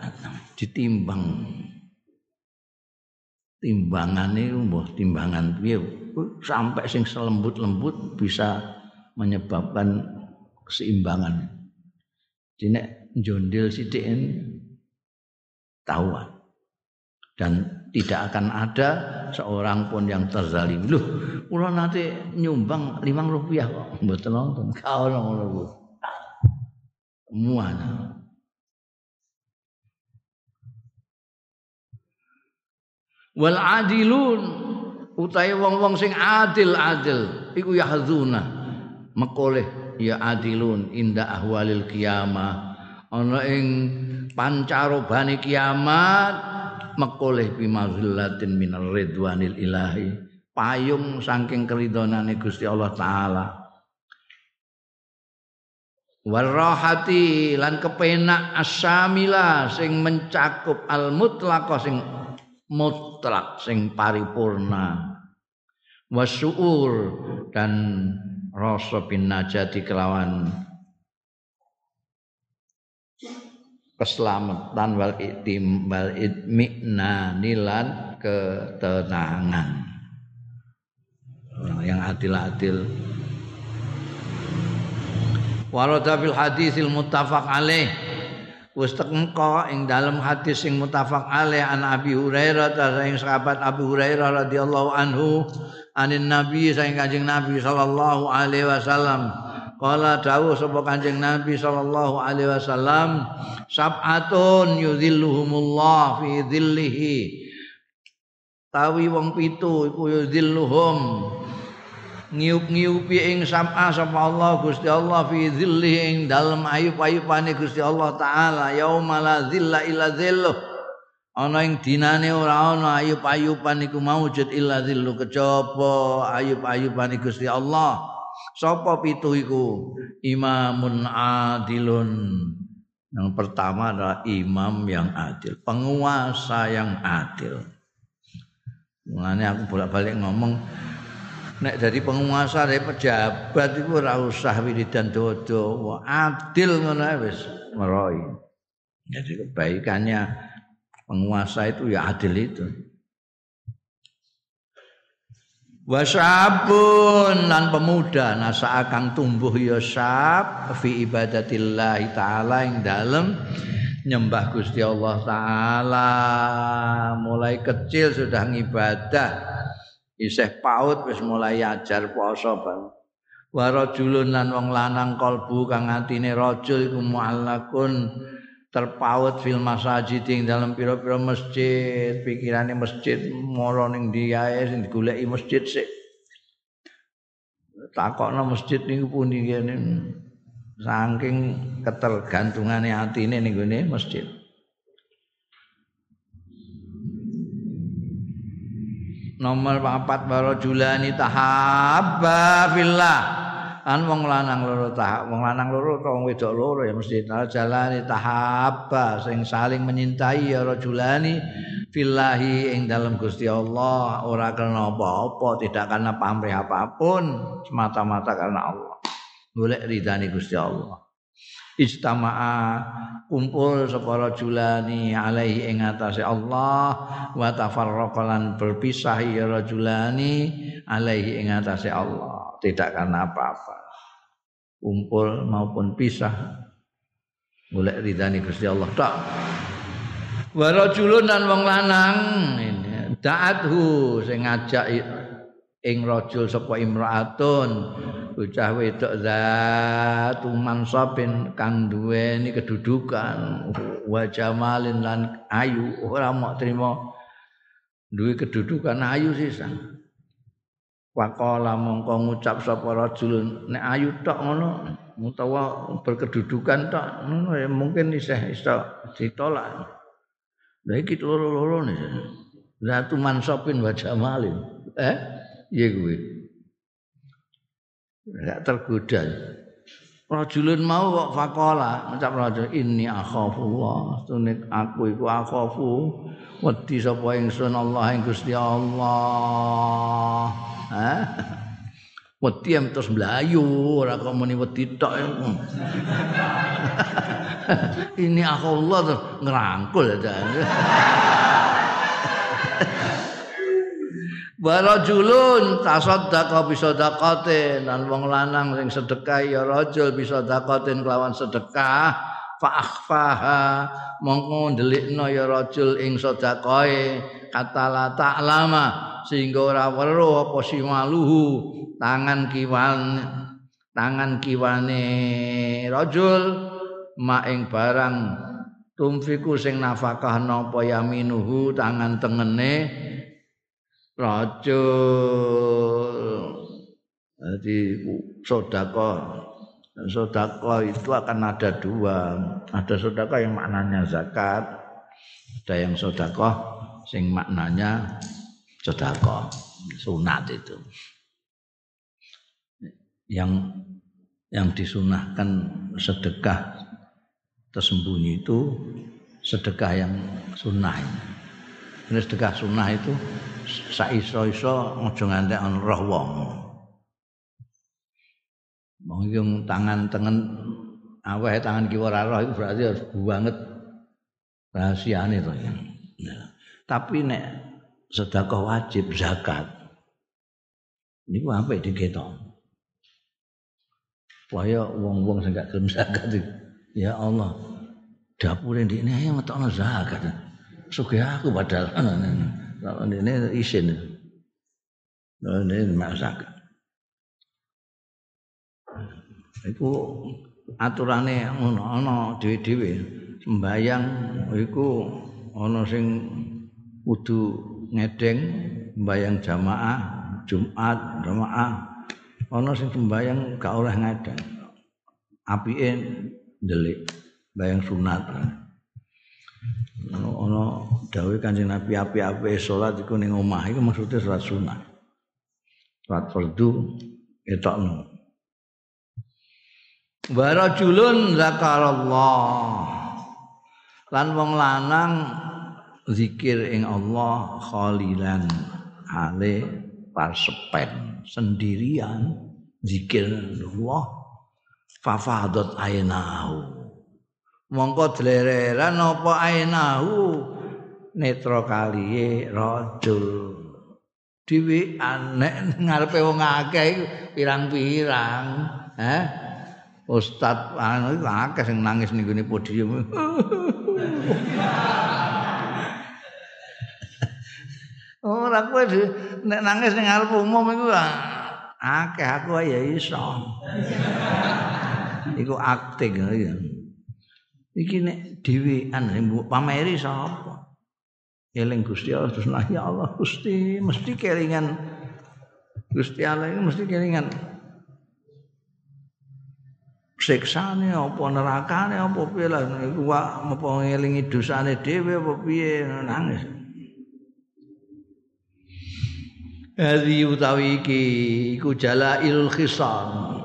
S1: ditimbang. Timbangan itu mbah timbangan piye sampai sing selembut-lembut bisa menyebabkan keseimbangan. Jadi jondil sithik tahuan. Dan tidak akan ada seorang pun yang terzalim. Loh, kula nanti nyumbang lima rupiah kok mboten nonton. Kau ngono Muana. Wal adilun utai wong-wong sing adil-adil iku yahzuna mekoleh ya adilun inda ahwalil kiamah ana ing pancarobane kiamat mekoleh bimazillatin minar ridwanil ilahi. Payung saking keridonane Gusti Allah taala. Warahati lan kepenak asamila sing mencakup al mutlaq sing mutlak sing paripurna. Wasuur dan rasa bin kelawan keselamatan wal itim wal itmina nilan ketenangan. Yang adil-adil. Warada fil hadisil muttafaq alaih. Wis teko ing dalam hadis sing muttafaq alaih an Abi Hurairah sing sahabat Abu Hurairah radhiyallahu anhu anin Nabi saing Kanjeng Nabi sallallahu alaihi wasallam Kala dawuh sapa Kanjeng Nabi sallallahu alaihi wasallam sab'atun yudhilluhumullah fi dhillihi. Tawi wong pitu iku yudhilluhum. Ngiup-ngiupi ing sam'a sapa Allah Gusti Allah fi dhilli ing dalem ayub-ayubane Gusti Allah taala yauma la dhilla illa dhilluh. Ana ing dinane ora ana ayub-ayuban iku maujud illa dhillu kejaba ayub-ayuban Gusti Allah Sapa pitu iku? Imamun adilun. Yang pertama adalah imam yang adil, penguasa yang adil. Mulane aku bolak-balik ngomong nek dari penguasa dari pejabat itu ora usah wiridan dodo, adil ngono wis meroi. Jadi kebaikannya penguasa itu ya adil itu. Wasabun lan pemuda nasa akan tumbuh ya sab fi ibadatillah taala yang dalam nyembah Gusti Allah taala. Mulai kecil sudah ngibadah isih paut wis mulai ajar poso bang. Wa rajulun lan wong lanang kalbu kang atine rajul iku muallakun terpaut fil masajid ing dalam pira-pira masjid pikirane masjid mara ning ndi ae sing digoleki masjid sik. Takokno masjid niku pundi kene? Saking ketergantungane atine ning gone masjid. Nomor 4 barajulani tahabba fillah kan wong lanang loro tahap wong lanang loro utawa wong wedok loro ya mesti jalani tahabba sing saling menyintai ya rajulani fillahi ing dalam Gusti Allah. Ora karena apa-apa tidak karena pamrih apa pun semata-mata karena Allah. Golek ridani Gusti Allah. Ijtama'a kumpul sapa rajulani alaihi ing atase Allah wa tafarraqalan berpisah ya rajulani alaihi ing atase Allah tidak karena apa-apa. Kumpul maupun pisah golek ridani Gusti Allah tak wa rajulun dan wong lanang da'athu sing ngajak ing rajul sapa imraatun bocah wedok zatu mansabin kang duweni kedudukan wa jamalin lan ayu. Ora mau trima duwe kedudukan ayu sisan Waqala mongko ngucap sapa rajul nek ayu tok ngono utawa berkedudukan tok ngono ya mungkin isih iso ditolak. Lah iki loro-loro ne. Zatu mansopin wa jamalin. Eh? Iya kuwi. Enggak tergoda. Rajulun mau kok fakola macam rajul ini akhafullah tunik aku iku akhafu wedi sapa ingsun Allah ing Gusti Allah wedi terus mlayu ora kok muni wedi tok. Ini akhullah terus ngerangkul aja Warajulun tasaddaqa bi sadaqatin lan wong lanang sing sedekah ya rajul bi sadaqatin kelawan sedekah. Fa akhfaha mongko ndelikno ya rajul ing sedekahe kata la ta'lama sehingga ora weruh apa simaluhu tangan kiwan tangan kiwane rajul ma ing barang tumfiku sing nafkah napa yaminuhu tangan tengene rajul. Jadi sodako sodako itu akan ada dua. Ada sodako yang maknanya zakat ada yang sodako sing maknanya sodako. Sunat itu yang yang disunahkan sedekah tersembunyi itu sedekah yang sunnah ini sedekah sunnah itu saiso-iso aja ngantek ana roh wong. Wong tangan tengen aweh tangan kiwa roh itu berarti harus banget rahasiane to ya. Tapi nek sedekah wajib zakat. Niku apa diketok. Supaya wong-wong sing gak gelem zakat ya Allah. Dapure ndekne ayo ngetokno zakat. Sugih aku padahal. Kalau ini isin. Kalau ini masak. Iku aturane ngono ana dhewe-dhewe. Sembayang iku ana sing kudu ngedeng sembayang jamaah Jumat jamaah ana sing sembayang gak oleh ngedeng apike ndelik bayang sunat ono ono dawuh Kanjeng Nabi api-api salat iku ning omah iku maksude salat sunah. Salat fardu etokno. Wa rajulun zakarallah. Lan wong lanang zikir ing Allah khalilan ale parsepen sendirian. Zikir Allah. Fafadat ainahu. Mongko dlereran apa ainahu? Netra kaliye rajul. Dhewe anek ngarepe wong akeh pirang-pirang. Eh ustaz anu akeh sing nangis ning gone podium ora kowe nek nangis ning ngarep umum iku akeh aku ya iso. Iku akting ya iki nek dhewean pameri sapa? Eling Gusti Allah terus nah ya Allah Gusti mesti kelingan Gusti Allah ini mesti kelingan siksane apa nerakane apa piye lah iku apa ngelingi dosane dhewe apa piye nangis Hadi utawi iki iku jalailul khisam.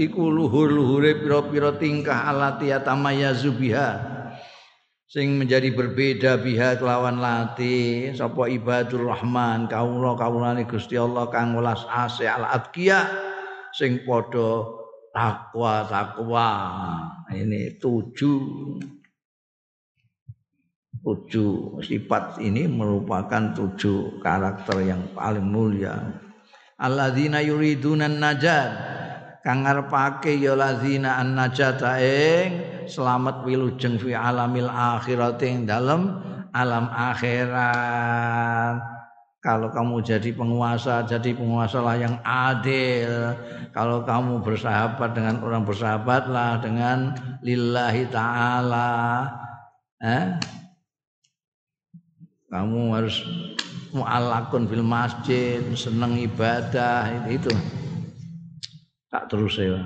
S1: Iku luhur-luhure pira-pira tingkah alati atamayazu biha sing menjadi berbeda biha kelawan lati sapa ibadur rahman kaula kawulane Gusti Allah kang welas ase al atqiya sing padha takwa takwa ini tujuh tujuh sifat ini merupakan tujuh karakter yang paling mulia. Alladzina yuriduna najat kang ngarepake ya lazina annajata ing selamat wilujeng fi alamil akhirat ing dalem alam akhirat. Kalau kamu jadi penguasa jadi penguasalah yang adil. Kalau kamu bersahabat dengan orang bersahabatlah dengan lillahi taala. Eh? Kamu harus mu'allakun fil masjid seneng ibadah itu, itu. Tak terus ya.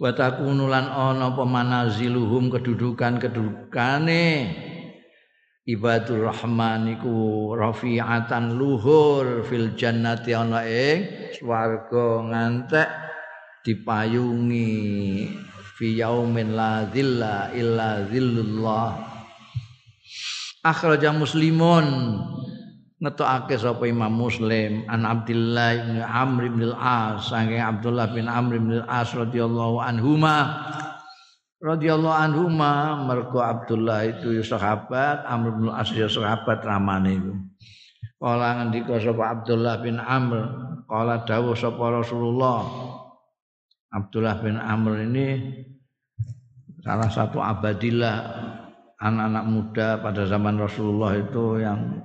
S1: Wa takunulan ana apa manaziluhum kedudukan-kedudukane. Ibadur rahman iku rafi'atan luhur fil jannati ana ing swarga ngantek dipayungi fi yaumin la illa dhillullah akhraja muslimun. Ngetokake sapa Imam Muslim an Abdullah bin Amr bin Al-As saking Abdullah bin Amr bin Al-As radhiyallahu anhuma. Radhiyallahu anhuma mergo Abdullah itu ya sahabat Amr bin Al-As ya sahabat ramane itu Kala ngendika sapa Abdullah bin Amr kala dawuh sapa Rasulullah. Abdullah bin Amr ini salah satu abadillah anak-anak muda pada zaman Rasulullah itu yang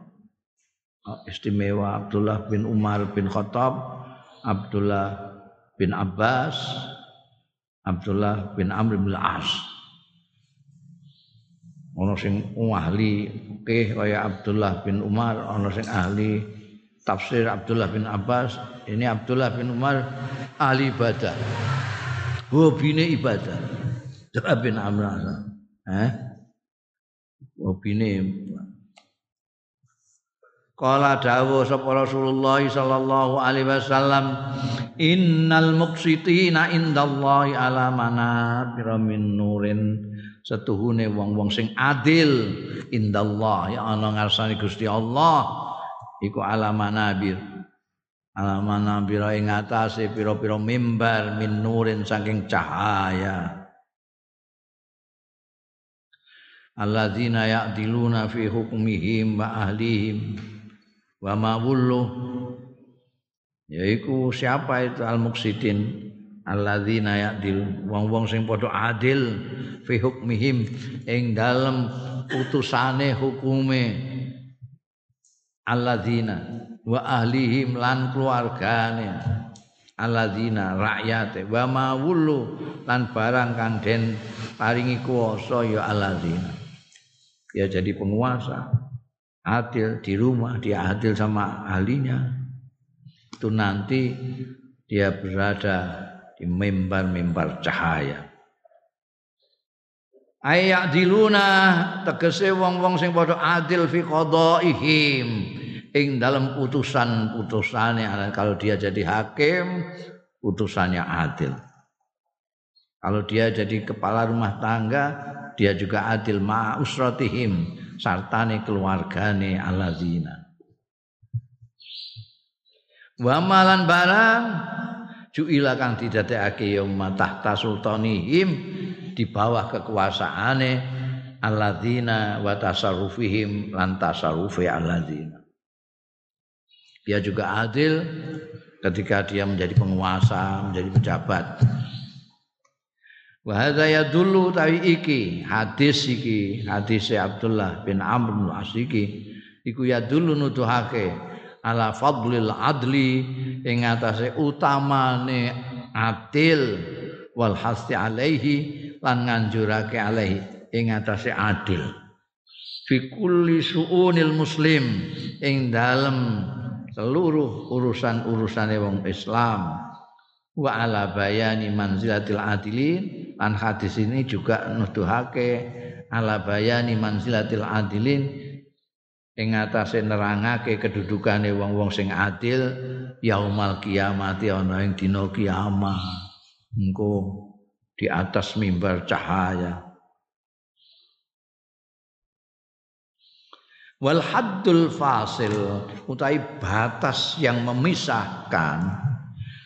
S1: istimewa Abdullah bin Umar bin Khattab, Abdullah bin Abbas, Abdullah bin Amr bin As. Ono sing ahli fikih kaya Abdullah bin Umar, ono sing ahli tafsir Abdullah bin Abbas. Ini Abdullah bin Umar ahli ibadah. Hobine ibadah. Abdullah bin Amr. Eh? Hobine Kala dawuh sapa Rasulullah sallallahu alaihi wasallam innal muqsitina indallahi ala manabira min nurin. Setuhune wong-wong sing adil indallah ya ana ngarsane Gusti Allah iku ala manabir. Ala manabir ing atase pira-pira mimbar min nurin saking cahaya alladzina ya'diluna fi hukmihim wa ahlihim wa mawullu yaiku siapa itu al muksidin alladzina ya'dil. Wong-wong sing padha adil fi hukmihim ing dalem putusane hukume. Alladzina wa ahlihim lan keluargane. Alladzina rakyate. Wa mawullu lan barang kang den paringi kuwasa ya alladzina ya jadi penguasa. Adil di rumah dia adil sama ahlinya. Itu nanti dia berada di mimbar-mimbar cahaya. Ayak diluna tegese wong-wong sing padha adil fi qadaihim. Ing dalam putusan-putusane kalau dia jadi hakim putusannya adil. Kalau dia jadi kepala rumah tangga dia juga adil ma usratihim sartane keluargane alladzina wa malan barang juila kang didadekake ya tahta sultanihim di bawah kekuasaane alladzina wa tasarrufihim lan tasarrufi alladzina dia juga adil ketika dia menjadi penguasa, menjadi pejabat. Wa hadza yadullu tawi iki hadis iki hadis Abdullah bin Amr bin As iki iku yadullu nuduhake ala fadlil adli ing atase utamane adil wal hasti alaihi lan nganjurake alaihi ing atase adil. Fi kulli suunil muslim ing dalem seluruh urusan-urusane wong Islam wa ala bayani manzilatil adilin. Lan hadis ini juga nuduhake ala bayani manzilatil adilin. Ing atase nerangake kedudukane wong-wong sing adil yaumal kiamat ana ing dina kiamat engko di atas mimbar cahaya. Wal haddul fasil utai batas yang memisahkan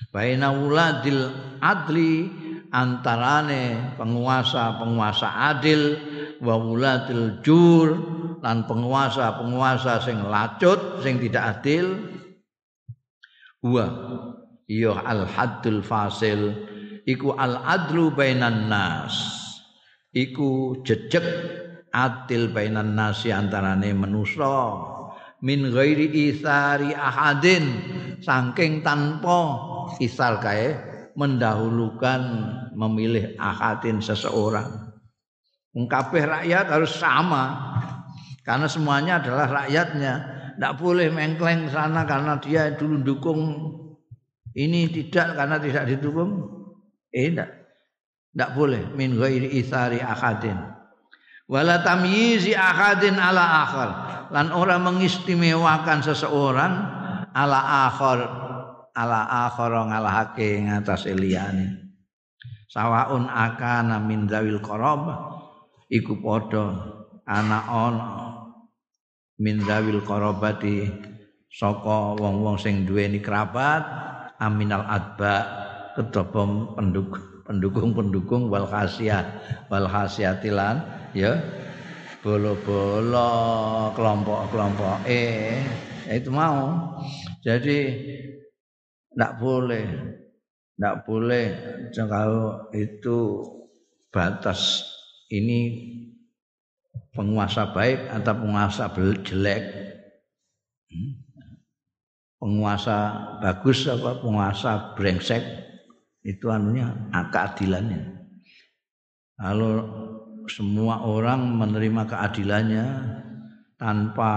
S1: baina wuladil adli antarane penguasa-penguasa adil wa wulatil jur lan penguasa-penguasa sing lacut sing tidak adil. Wa iya al haddul fasil iku al adlu bainan nas. Iku jejeg adil bainan nasi antarane manusa. Min ghairi isari ahadin saking tanpa isal kae mendahulukan memilih ahadin seseorang. Kabeh rakyat harus sama karena semuanya adalah rakyatnya. Tidak boleh mengkleng sana karena dia dulu dukung ini tidak karena tidak didukung. Eh tidak. Tidak boleh min ghairi isari ahadin. Wala tamyizi ahadin ala akhar. Lan orang mengistimewakan seseorang ala akhar ala akhara ngalahake ngatas liyane. Sawaun akana min zawil qarabah iku padha ana ana min zawil qarabati saka wong-wong sing duweni kerabat aminal adba kedapa pendukung pendukung-pendukung wal khasiat wal khasiatilan ya bolo-bolo kelompok-kelompok eh itu mau. Jadi tidak boleh. Tidak boleh. Kalau itu batas. Ini penguasa baik atau penguasa jelek? Hmm? penguasa bagus apa penguasa brengsek? Itu anunya keadilannya. Kalau semua orang menerima keadilannya tanpa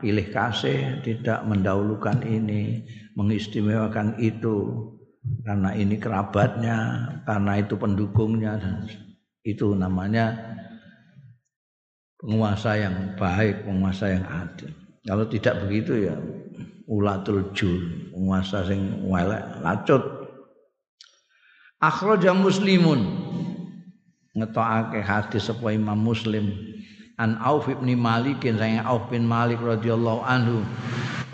S1: pilih kasih tidak mendahulukan ini mengistimewakan itu karena ini kerabatnya karena itu pendukungnya dan itu namanya penguasa yang baik, penguasa yang adil. Kalau tidak begitu ya ulatul jul, penguasa sing welek lacut. Akhraja Muslimun ngetokake hadis sapa Imam Muslim an Auf bin Malik saya Auf bin Malik radhiyallahu anhu.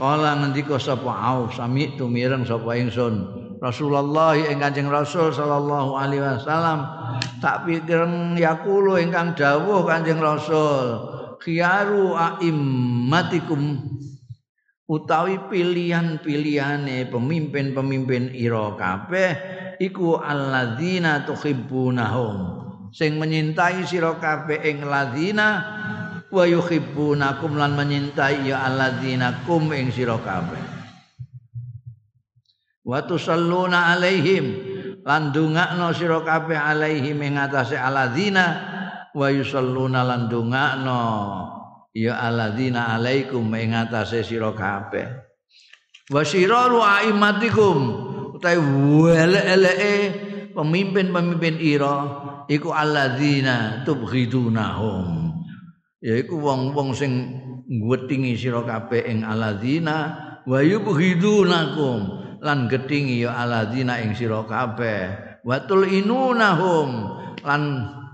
S1: Kala ngendika sapa Auf sami tu mireng sapa ingsun Rasulullah ing Kanjeng Rasul sallallahu alaihi wasallam. Tak pikir yakulu ingkang dawuh Kanjeng Rasul khiyaru aimmatikum. Utawi pilihan-pilihane pemimpin-pemimpin ira kabeh iku alladzina tuhibbunahum sing menyintai sira kabeh ing ladzina wa yuhibbunakum lan menyintai ya alladzina kum ing sira kabeh. Wa tusalluna alaihim lan dongakno sira kabeh alaihim ing atase aladzina wa yusalluna lan dongakno ya aladzina alaikum ing atase sira kabeh. Wa siraru aimatikum utawi welek-eleke pemimpin-pemimpin ira iku alladzina tubghidunahum. Yaiku wong-wong sing ngwetingi sira kabeh ing alladzina wa yubghidunakum. Lan gedhingi ya alladzina ing sira kabeh. Watul inunahum lan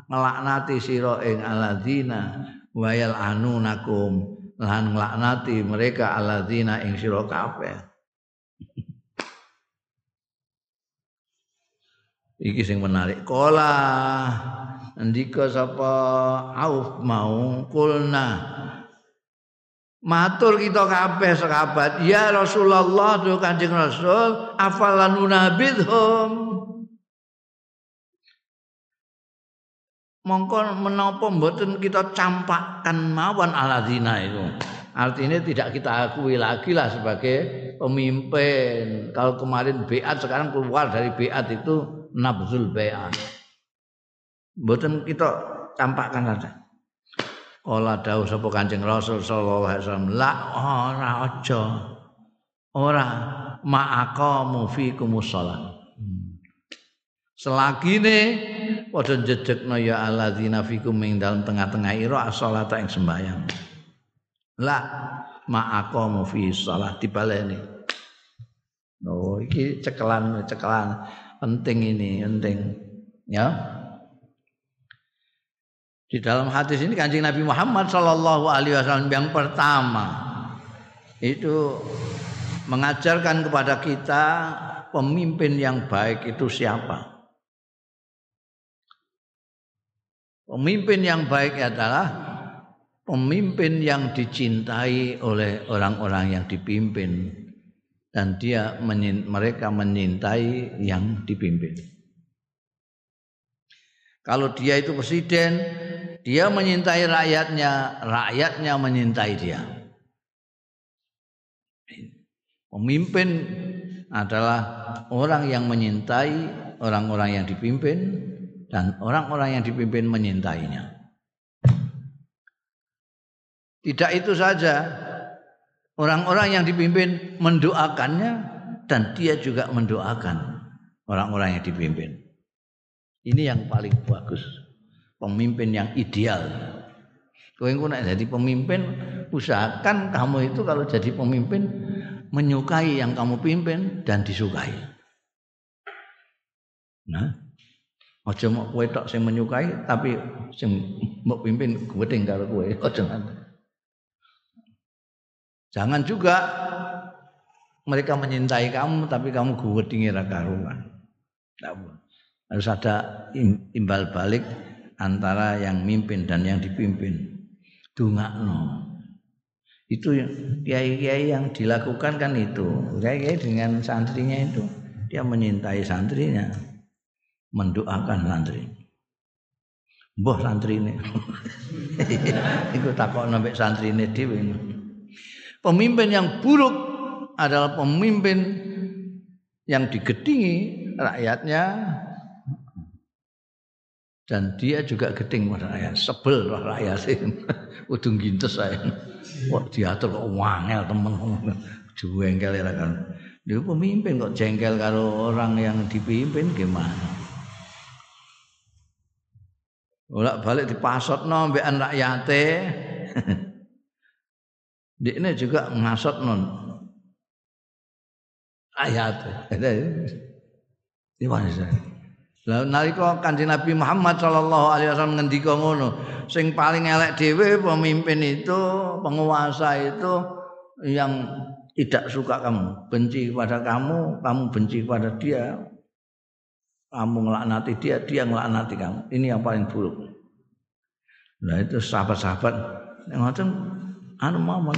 S1: nglaknati sira ing alladzina wayal anunakum lan nglaknati mereka alladzina ing sira kabeh iki sing menarik kala ndika sapa auf mau kulna Matur kita kabeh sahabat, ya Rasulullah tu Kanjeng Rasul, afalan nunabidhum. Mongko menapa mboten kita campakkan mawon aladina itu. Artinya tidak kita akui lagi lah sebagai pemimpin. Kalau kemarin beat sekarang keluar dari beat itu nabzul beat. Mboten kita campakkan saja. Kala dawuh sapa Kanjeng Rasul sallallahu alaihi wasallam, la ora aja. Ora ma'aqamu fikumus shalah. Selagine padha njejekno ya alladzina fikum ing dalem tengah-tengah ira as-shalata ing sembahyang. La ma'aqamu fi shalah dibaleni. Oh, iki cekelan cekelan penting ini, penting. Ya. Di dalam hadis ini kancing Nabi Muhammad Shallallahu Alaihi Wasallam yang pertama itu mengajarkan kepada kita pemimpin yang baik itu siapa. Pemimpin yang baik adalah pemimpin yang dicintai oleh orang-orang yang dipimpin dan dia mereka menyintai yang dipimpin. Kalau dia itu presiden, dia menyintai rakyatnya, rakyatnya menyintai dia. Pemimpin adalah orang yang menyintai orang-orang yang dipimpin dan orang-orang yang dipimpin menyintainya. Tidak itu saja, orang-orang yang dipimpin mendoakannya dan dia juga mendoakan orang-orang yang dipimpin. Ini yang paling bagus pemimpin yang ideal. Kowe engko nek jadi pemimpin, usahakan kamu itu kalau jadi pemimpin menyukai yang kamu pimpin dan disukai. Nah, aja mau kowe tok sing menyukai tapi sing mbok pimpin gedeng karo kowe. Aja Jangan juga mereka menyintai kamu tapi kamu gedingi ra karuan. Harus ada imbal balik antara yang mimpin dan yang dipimpin. Dungakno. Itu kiai-kiai yang dilakukan kan itu. Kiai-kiai dengan santrinya itu dia menyintai santrinya, mendoakan santri. Mbah santri ini. Iku takok sampai santri ini. Pemimpin yang buruk adalah pemimpin yang digedingi rakyatnya. Dan dia juga geding pada rakyat. Sebel rakyat sih. Udung gintes saya. Kok diatur kok wangel temen. Jengkel ya kan. Dia pemimpin kok jengkel karo orang yang dipimpin gimana? Bolak balik dipasot no mbekan rakyate dia ini juga ngasot non ayat ini mana saya Lah nalika Kanjeng Nabi Muhammad sallallahu alaihi wasallam ngendika ngono, sing paling elek dhewe pemimpin itu, penguasa itu yang tidak suka kamu, benci kepada kamu, kamu benci kepada dia. Kamu ngelaknati dia, dia ngelaknati kamu. Ini yang paling buruk. Nah itu sahabat-sahabat yang ngoten anu mawon.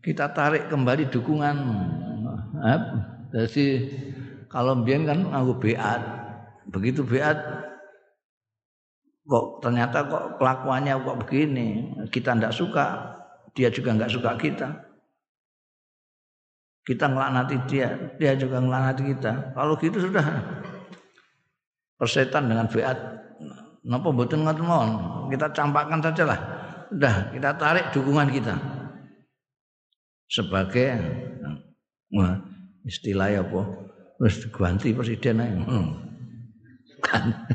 S1: Kita tarik kembali dukungan. Jadi kalau mbiyen kan aku beat. Begitu beat kok ternyata kok kelakuannya kok begini. Kita ndak suka, dia juga nggak suka kita. Kita ngelaknati dia, dia juga ngelaknati kita. Kalau gitu sudah persetan dengan beat. Napa mboten ngoten? Kita campakkan saja Udah, kita tarik dukungan kita. Sebagai wah, istilahnya apa? wis ganti presiden ae. Hmm.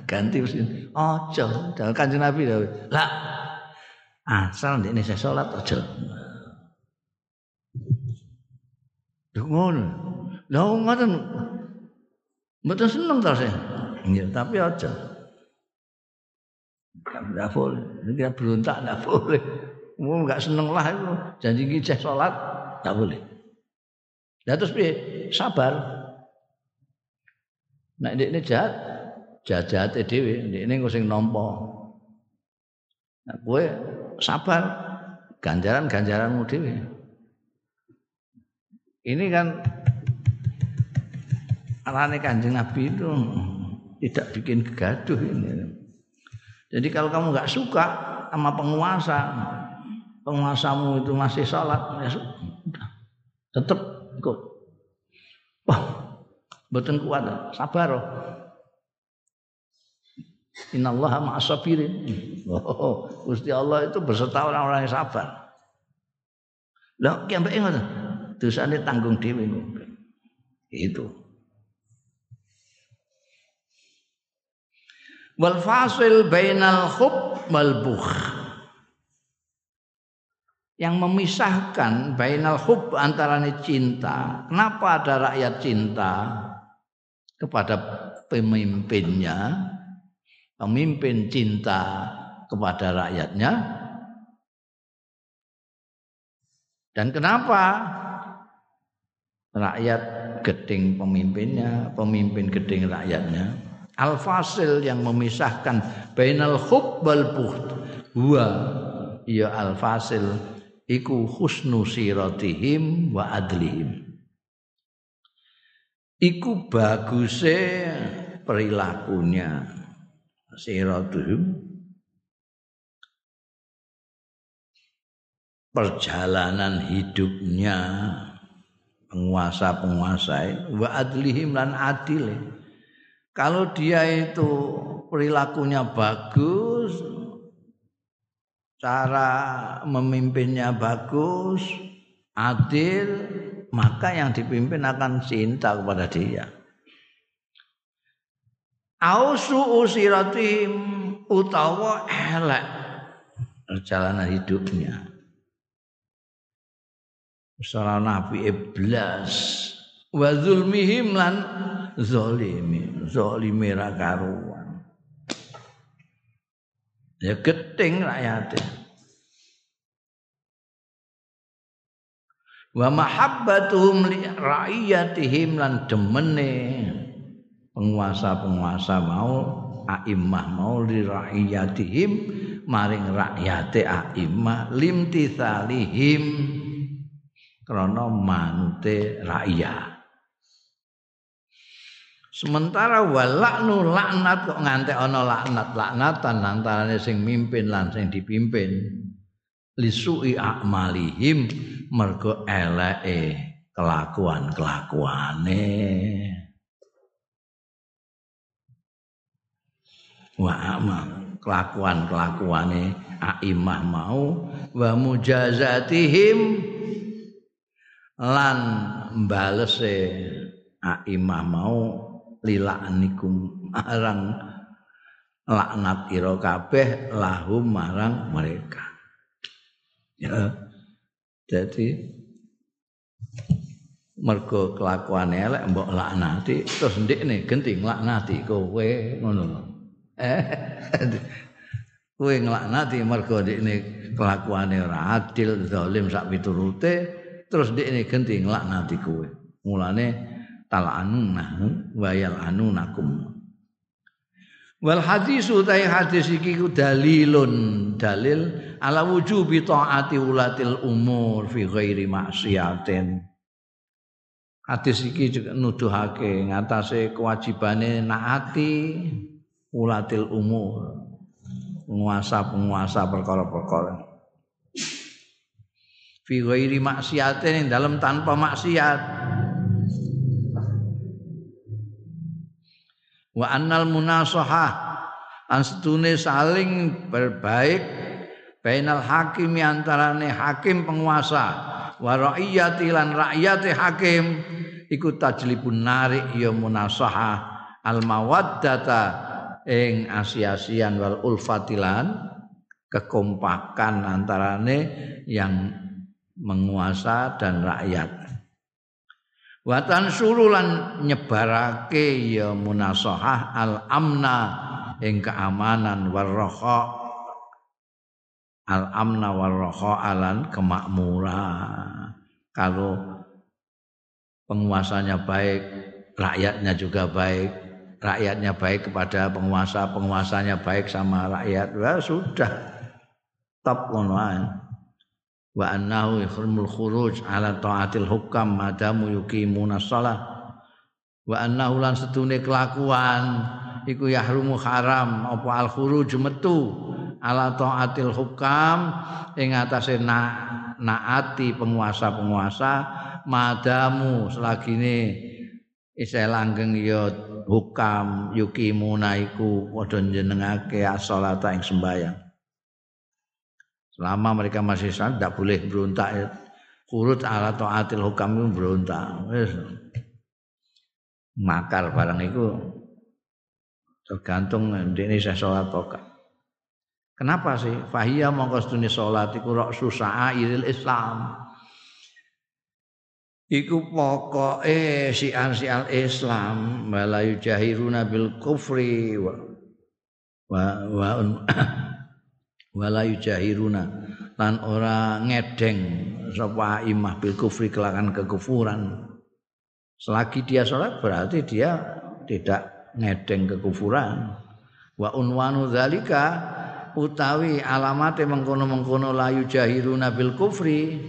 S1: ganti presiden. Aja, dalem Kanjeng Nabi. Lah asal ndekne saya salat aja. Lho ngono. Lah ngoten. Mboten seneng ta saya. Iya, tapi aja. Enggak boleh. Ini berontak enggak boleh. Mau enggak seneng lah itu. Janji kita sholat enggak boleh. Lah terus piye? Sabar. Nek ini jahat, jahat-jahat dhewe, ndekne engko sing nampa. Nah, kowe sabar ganjaran-ganjaranmu dhewe. Ini kan arane Kanjeng Nabi itu tidak bikin gaduh ini. Jadi kalau kamu nggak suka sama penguasa, penguasamu itu masih sholat, ya sudah, tetap ikut. Wah, Mboten kuat, sabar. Innallaha ma'as sabirin. Oh, Gusti Allah itu beserta orang-orang yang sabar. Lah ambek ngoten. Dosane tanggung dhewe Itu. Wal fasil bainal khub wal bukh yang memisahkan bainal hub antara cinta. Kenapa ada rakyat cinta? kepada pemimpinnya, pemimpin cinta kepada rakyatnya. Dan kenapa rakyat geding pemimpinnya, pemimpin geding rakyatnya? Al-fasil yang memisahkan bainal hub wal buht. Huwa ya al-fasil iku husnu siratihim wa adlihim. Iku baguse perilakunya siratuhum perjalanan hidupnya penguasa-penguasa wa adlihim lan adil kalau dia itu perilakunya bagus cara memimpinnya bagus adil maka yang dipimpin akan cinta kepada dia. Ausu usiratim utawa elek perjalanan hidupnya. sarana nabi iblas wa zulmihim lan zalimi zalimi ra karuan ya geting rakyatnya wa mahabbatuhum li ra'iyatihim lan demene penguasa-penguasa mau a'immah mau li ra'iyatihim maring rakyate a'immah limtithalihim krana manute rakyat. Sementara walaknu laknat kok ngantek ana laknat laknatan antarane sing mimpin lan sing dipimpin lisui akmalihim mergo eleke kelakuan-kelakuane. Wa amal kelakuan-kelakuane aimah mau wa mujazatihim lan balese aimah mau lilanikum marang laknat ira kabeh lahum marang mereka. Ya. Jadi mergo kelakuan elek mbok laknati terus ndekne genting laknati kowe ngono eh kowe nglaknati mergo ndekne kelakuane ora adil zalim sak piturute terus dia ini ganti ngelaknati kowe. Mulane tal'anuna wayal anunakum. Wal hadis utai hadis iki ku dalilun dalil ala wujubi taati ulatil umur fi ghairi maksiatin hadis iki juga nuduhake ngatasé kewajibane naati ulatil umur. Penguasa-penguasa perkara-perkara. Fi ghairi maksiatin dalam tanpa maksiat wa annal munasahah. An setune saling berbaik bainal hakimi antarane hakim penguasa. Wa raiyati lan rakyate hakim. Iku tajlibun narik ya munasahah. Al mawaddata ing asiasian wal ulfatilan. Kekompakan antarane yang menguasa dan rakyat. Watan surulan nyebarake ya munasahah al amna ing keamanan warroha al amna warroha alan kemakmuran. Kalau penguasanya baik, rakyatnya juga baik. Rakyatnya baik kepada penguasa, penguasanya baik sama rakyat. Wah, sudah top ngono wa annahu yahrimul khuruj ala taatil hukam madamu yuqimuna shalah. Wa annahu lan setune kelakuan iku yahrumu haram apa al khuruj metu ala taatil hukam ing atase na, naati penguasa-penguasa madamu selagine isih langgeng ya hukam yuqimuna iku padha jenengake as-shalata ing sembahyang Selama mereka masih sah, tidak boleh berontak. Ya. Kurut ala taatil hukam itu berontak. Makar barang itu tergantung ini saya sholat pokak. Kenapa sih? Fahiyya mongko sedune salat iku rok susah iril Islam. Iku pokoke sian-sian Islam malayu jahiruna bil kufri wa, wa wala yujahiruna. Lan ora ngedeng sapa imah bil kufri kelakan kekufuran. Selagi dia sholat berarti dia tidak ngedeng kekufuran. Wa unwanu zalika utawi alamate mengkono-mengkono layu jahiruna bil kufri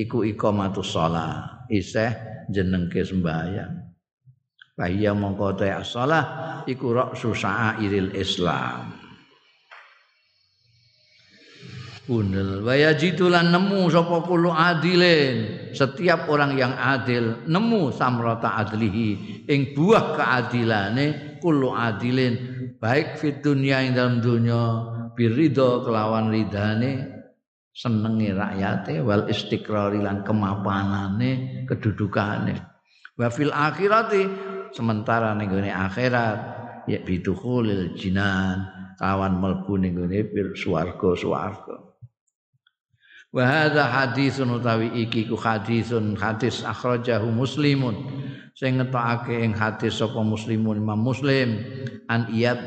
S1: iku iqamatus shalah iseh jenengke sembahyang. Bahaya mongko salah iku rak susa'a iril Islam Bunel wayajitulan nemu sapa kulo adilin. Setiap orang yang adil nemu samrata adlihi. Ing buah keadilane kulo adilin. Baik fit dunia ing dalam dunia birido kelawan ridane senengi rakyate wal istiqrari lan kemapanane kedudukane. Wa fil akhirati sementara ning akhirat ya bidukhulil jinan kawan melbu ning gone swarga swarga Wa hadza hadisun utawi iki ku hadisun hadis akhrajahu muslimun. Sing ngetokake ing hadis sapa muslimun Imam Muslim an Iyad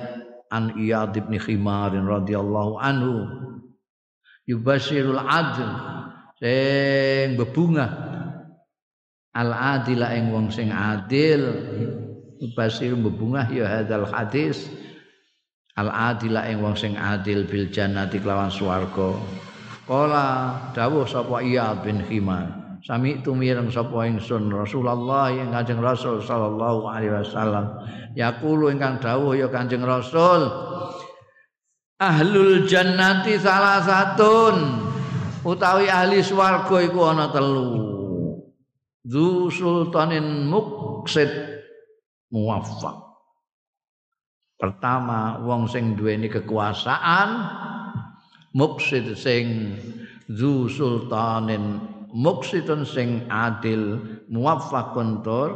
S1: an Iyad bin Khimar radhiyallahu anhu. Yubashirul adl sing bebungah al adila ing wong sing adil. Yubashir bebungah ya hadzal hadis. Al adila ing wong sing adil bil jannati kelawan swarga Kala dawuh sapa Iyad bin Khimar. Sami itu mireng sapa ingsun Rasulullah yang Kanjeng Rasul sallallahu alaihi wasallam. Yaqulu ingkang dawuh ya Kanjeng Rasul. Ahlul jannati salah satun utawi ahli swarga iku ana telu. Zu sultanin muksid muwaffaq. Pertama wong sing duweni kekuasaan muksid sing zu sultanin muksidun sing adil muwaffaqun tur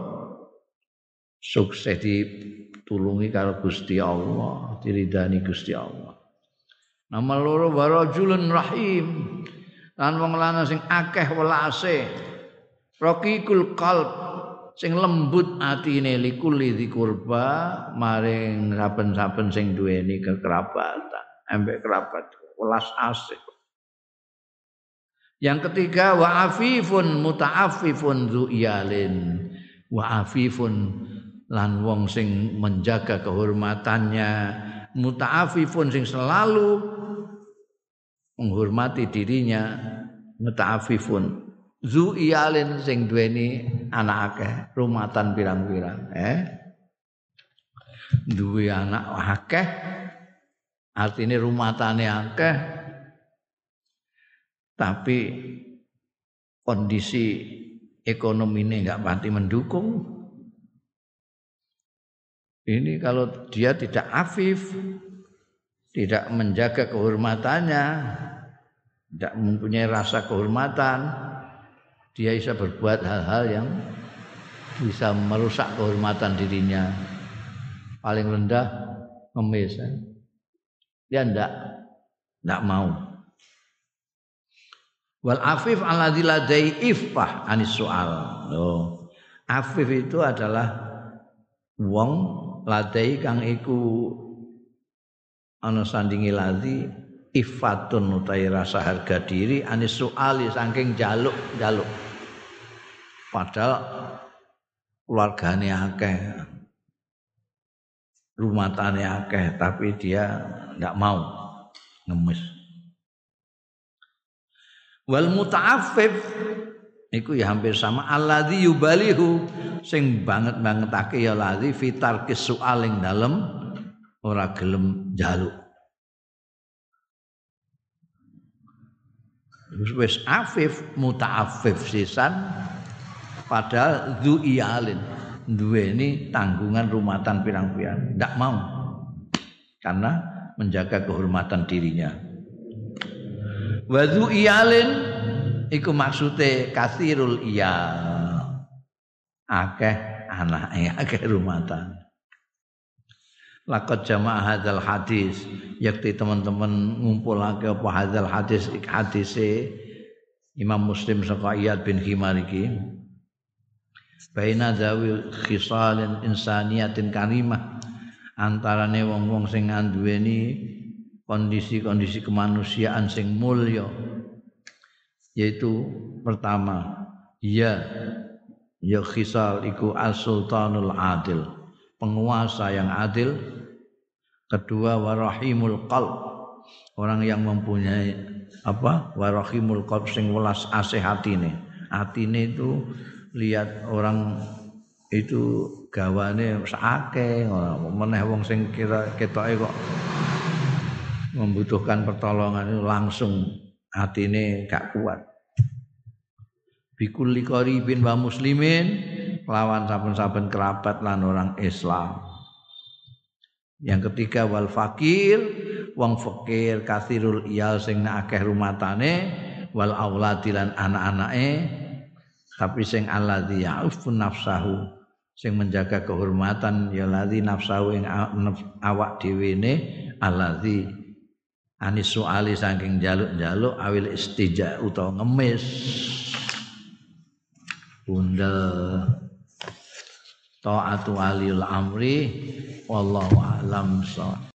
S1: sukses ditulungi karo Gusti Allah diridani Gusti Allah. Nama loro warajulun rahim. Lan wong lanang sing akeh welase raqiqul qalb sing lembut atine likuli dikurba maring saben-saben sing duweni kekerabatan ambek kerabat welas asih. Yang ketiga wa afifun muta'affifun iyalin. Wa afifun lan wong sing menjaga kehormatannya, muta'affifun sing selalu menghormati dirinya, muta'affifun zu iyalin sing duweni anak akeh, rumatan pirang-pirang, eh. Duwe anak akeh Artinya rumatane akeh tapi kondisi ekonomi ini enggak pasti mendukung. Ini kalau dia tidak afif, tidak menjaga kehormatannya, tidak mempunyai rasa kehormatan, dia bisa berbuat hal-hal yang bisa merusak kehormatan dirinya. Paling rendah ngemis. Ya. Dia ndak ndak mau. Wal afif alladzi ladai ifah anis soal. Oh. Afif itu adalah wong ladai kang iku ana sandingi ladzi ifatun utai rasa harga diri anis soali saking jaluk jaluk. Padahal keluargane akeh rumah tanya akeh tapi dia tidak mau. Ngemis. Wal muta'affif iku ya hampir sama. Alladzi yubalihu sing banget bangetake ya ladzi fitar kisualing dalem ora gelem jaluk wis afif muta'affif sisan padahal zu iyalin duweni tanggungan rumatan pirang-pirang. Ndak mau. Karena menjaga kehormatan dirinya. Wazu iyalin iku maksude kasirul iyal. Akeh anake akeh rumatan. Lakot jamaah hadal hadis. Yakti teman-teman ngumpulake apa hadal hadis hadise Imam Muslim saka Iyad bin Himar iki baina zawil khisalin insaniyatin karimah. Antarane wong-wong sing nduweni kondisi-kondisi kemanusiaan sing mulya. Yaitu pertama ya ya khisal iku as-sultanul adil penguasa yang adil. Kedua warahimul qalb orang yang mempunyai apa warahimul qalb sing welas asih atine. Atine itu lihat orang itu gawane sakake meneh wong sing kira ketoke kok membutuhkan pertolongan itu langsung hatine gak kuat. Bikul bin wa muslimin lawan saben-saben kerabat lan orang Islam. Yang ketiga wal fakir wong fakir kasirul iyal sing akeh rumatane wal auladilan anak-anake tapi sing alladzi ya'ufun nafsahu sing menjaga kehormatan ya ladzi nafsahu ing awak dhewe ne alladzi anis saking jaluk-jaluk awil istija utawa ngemis. Bundel taatu alil amri wallahu alam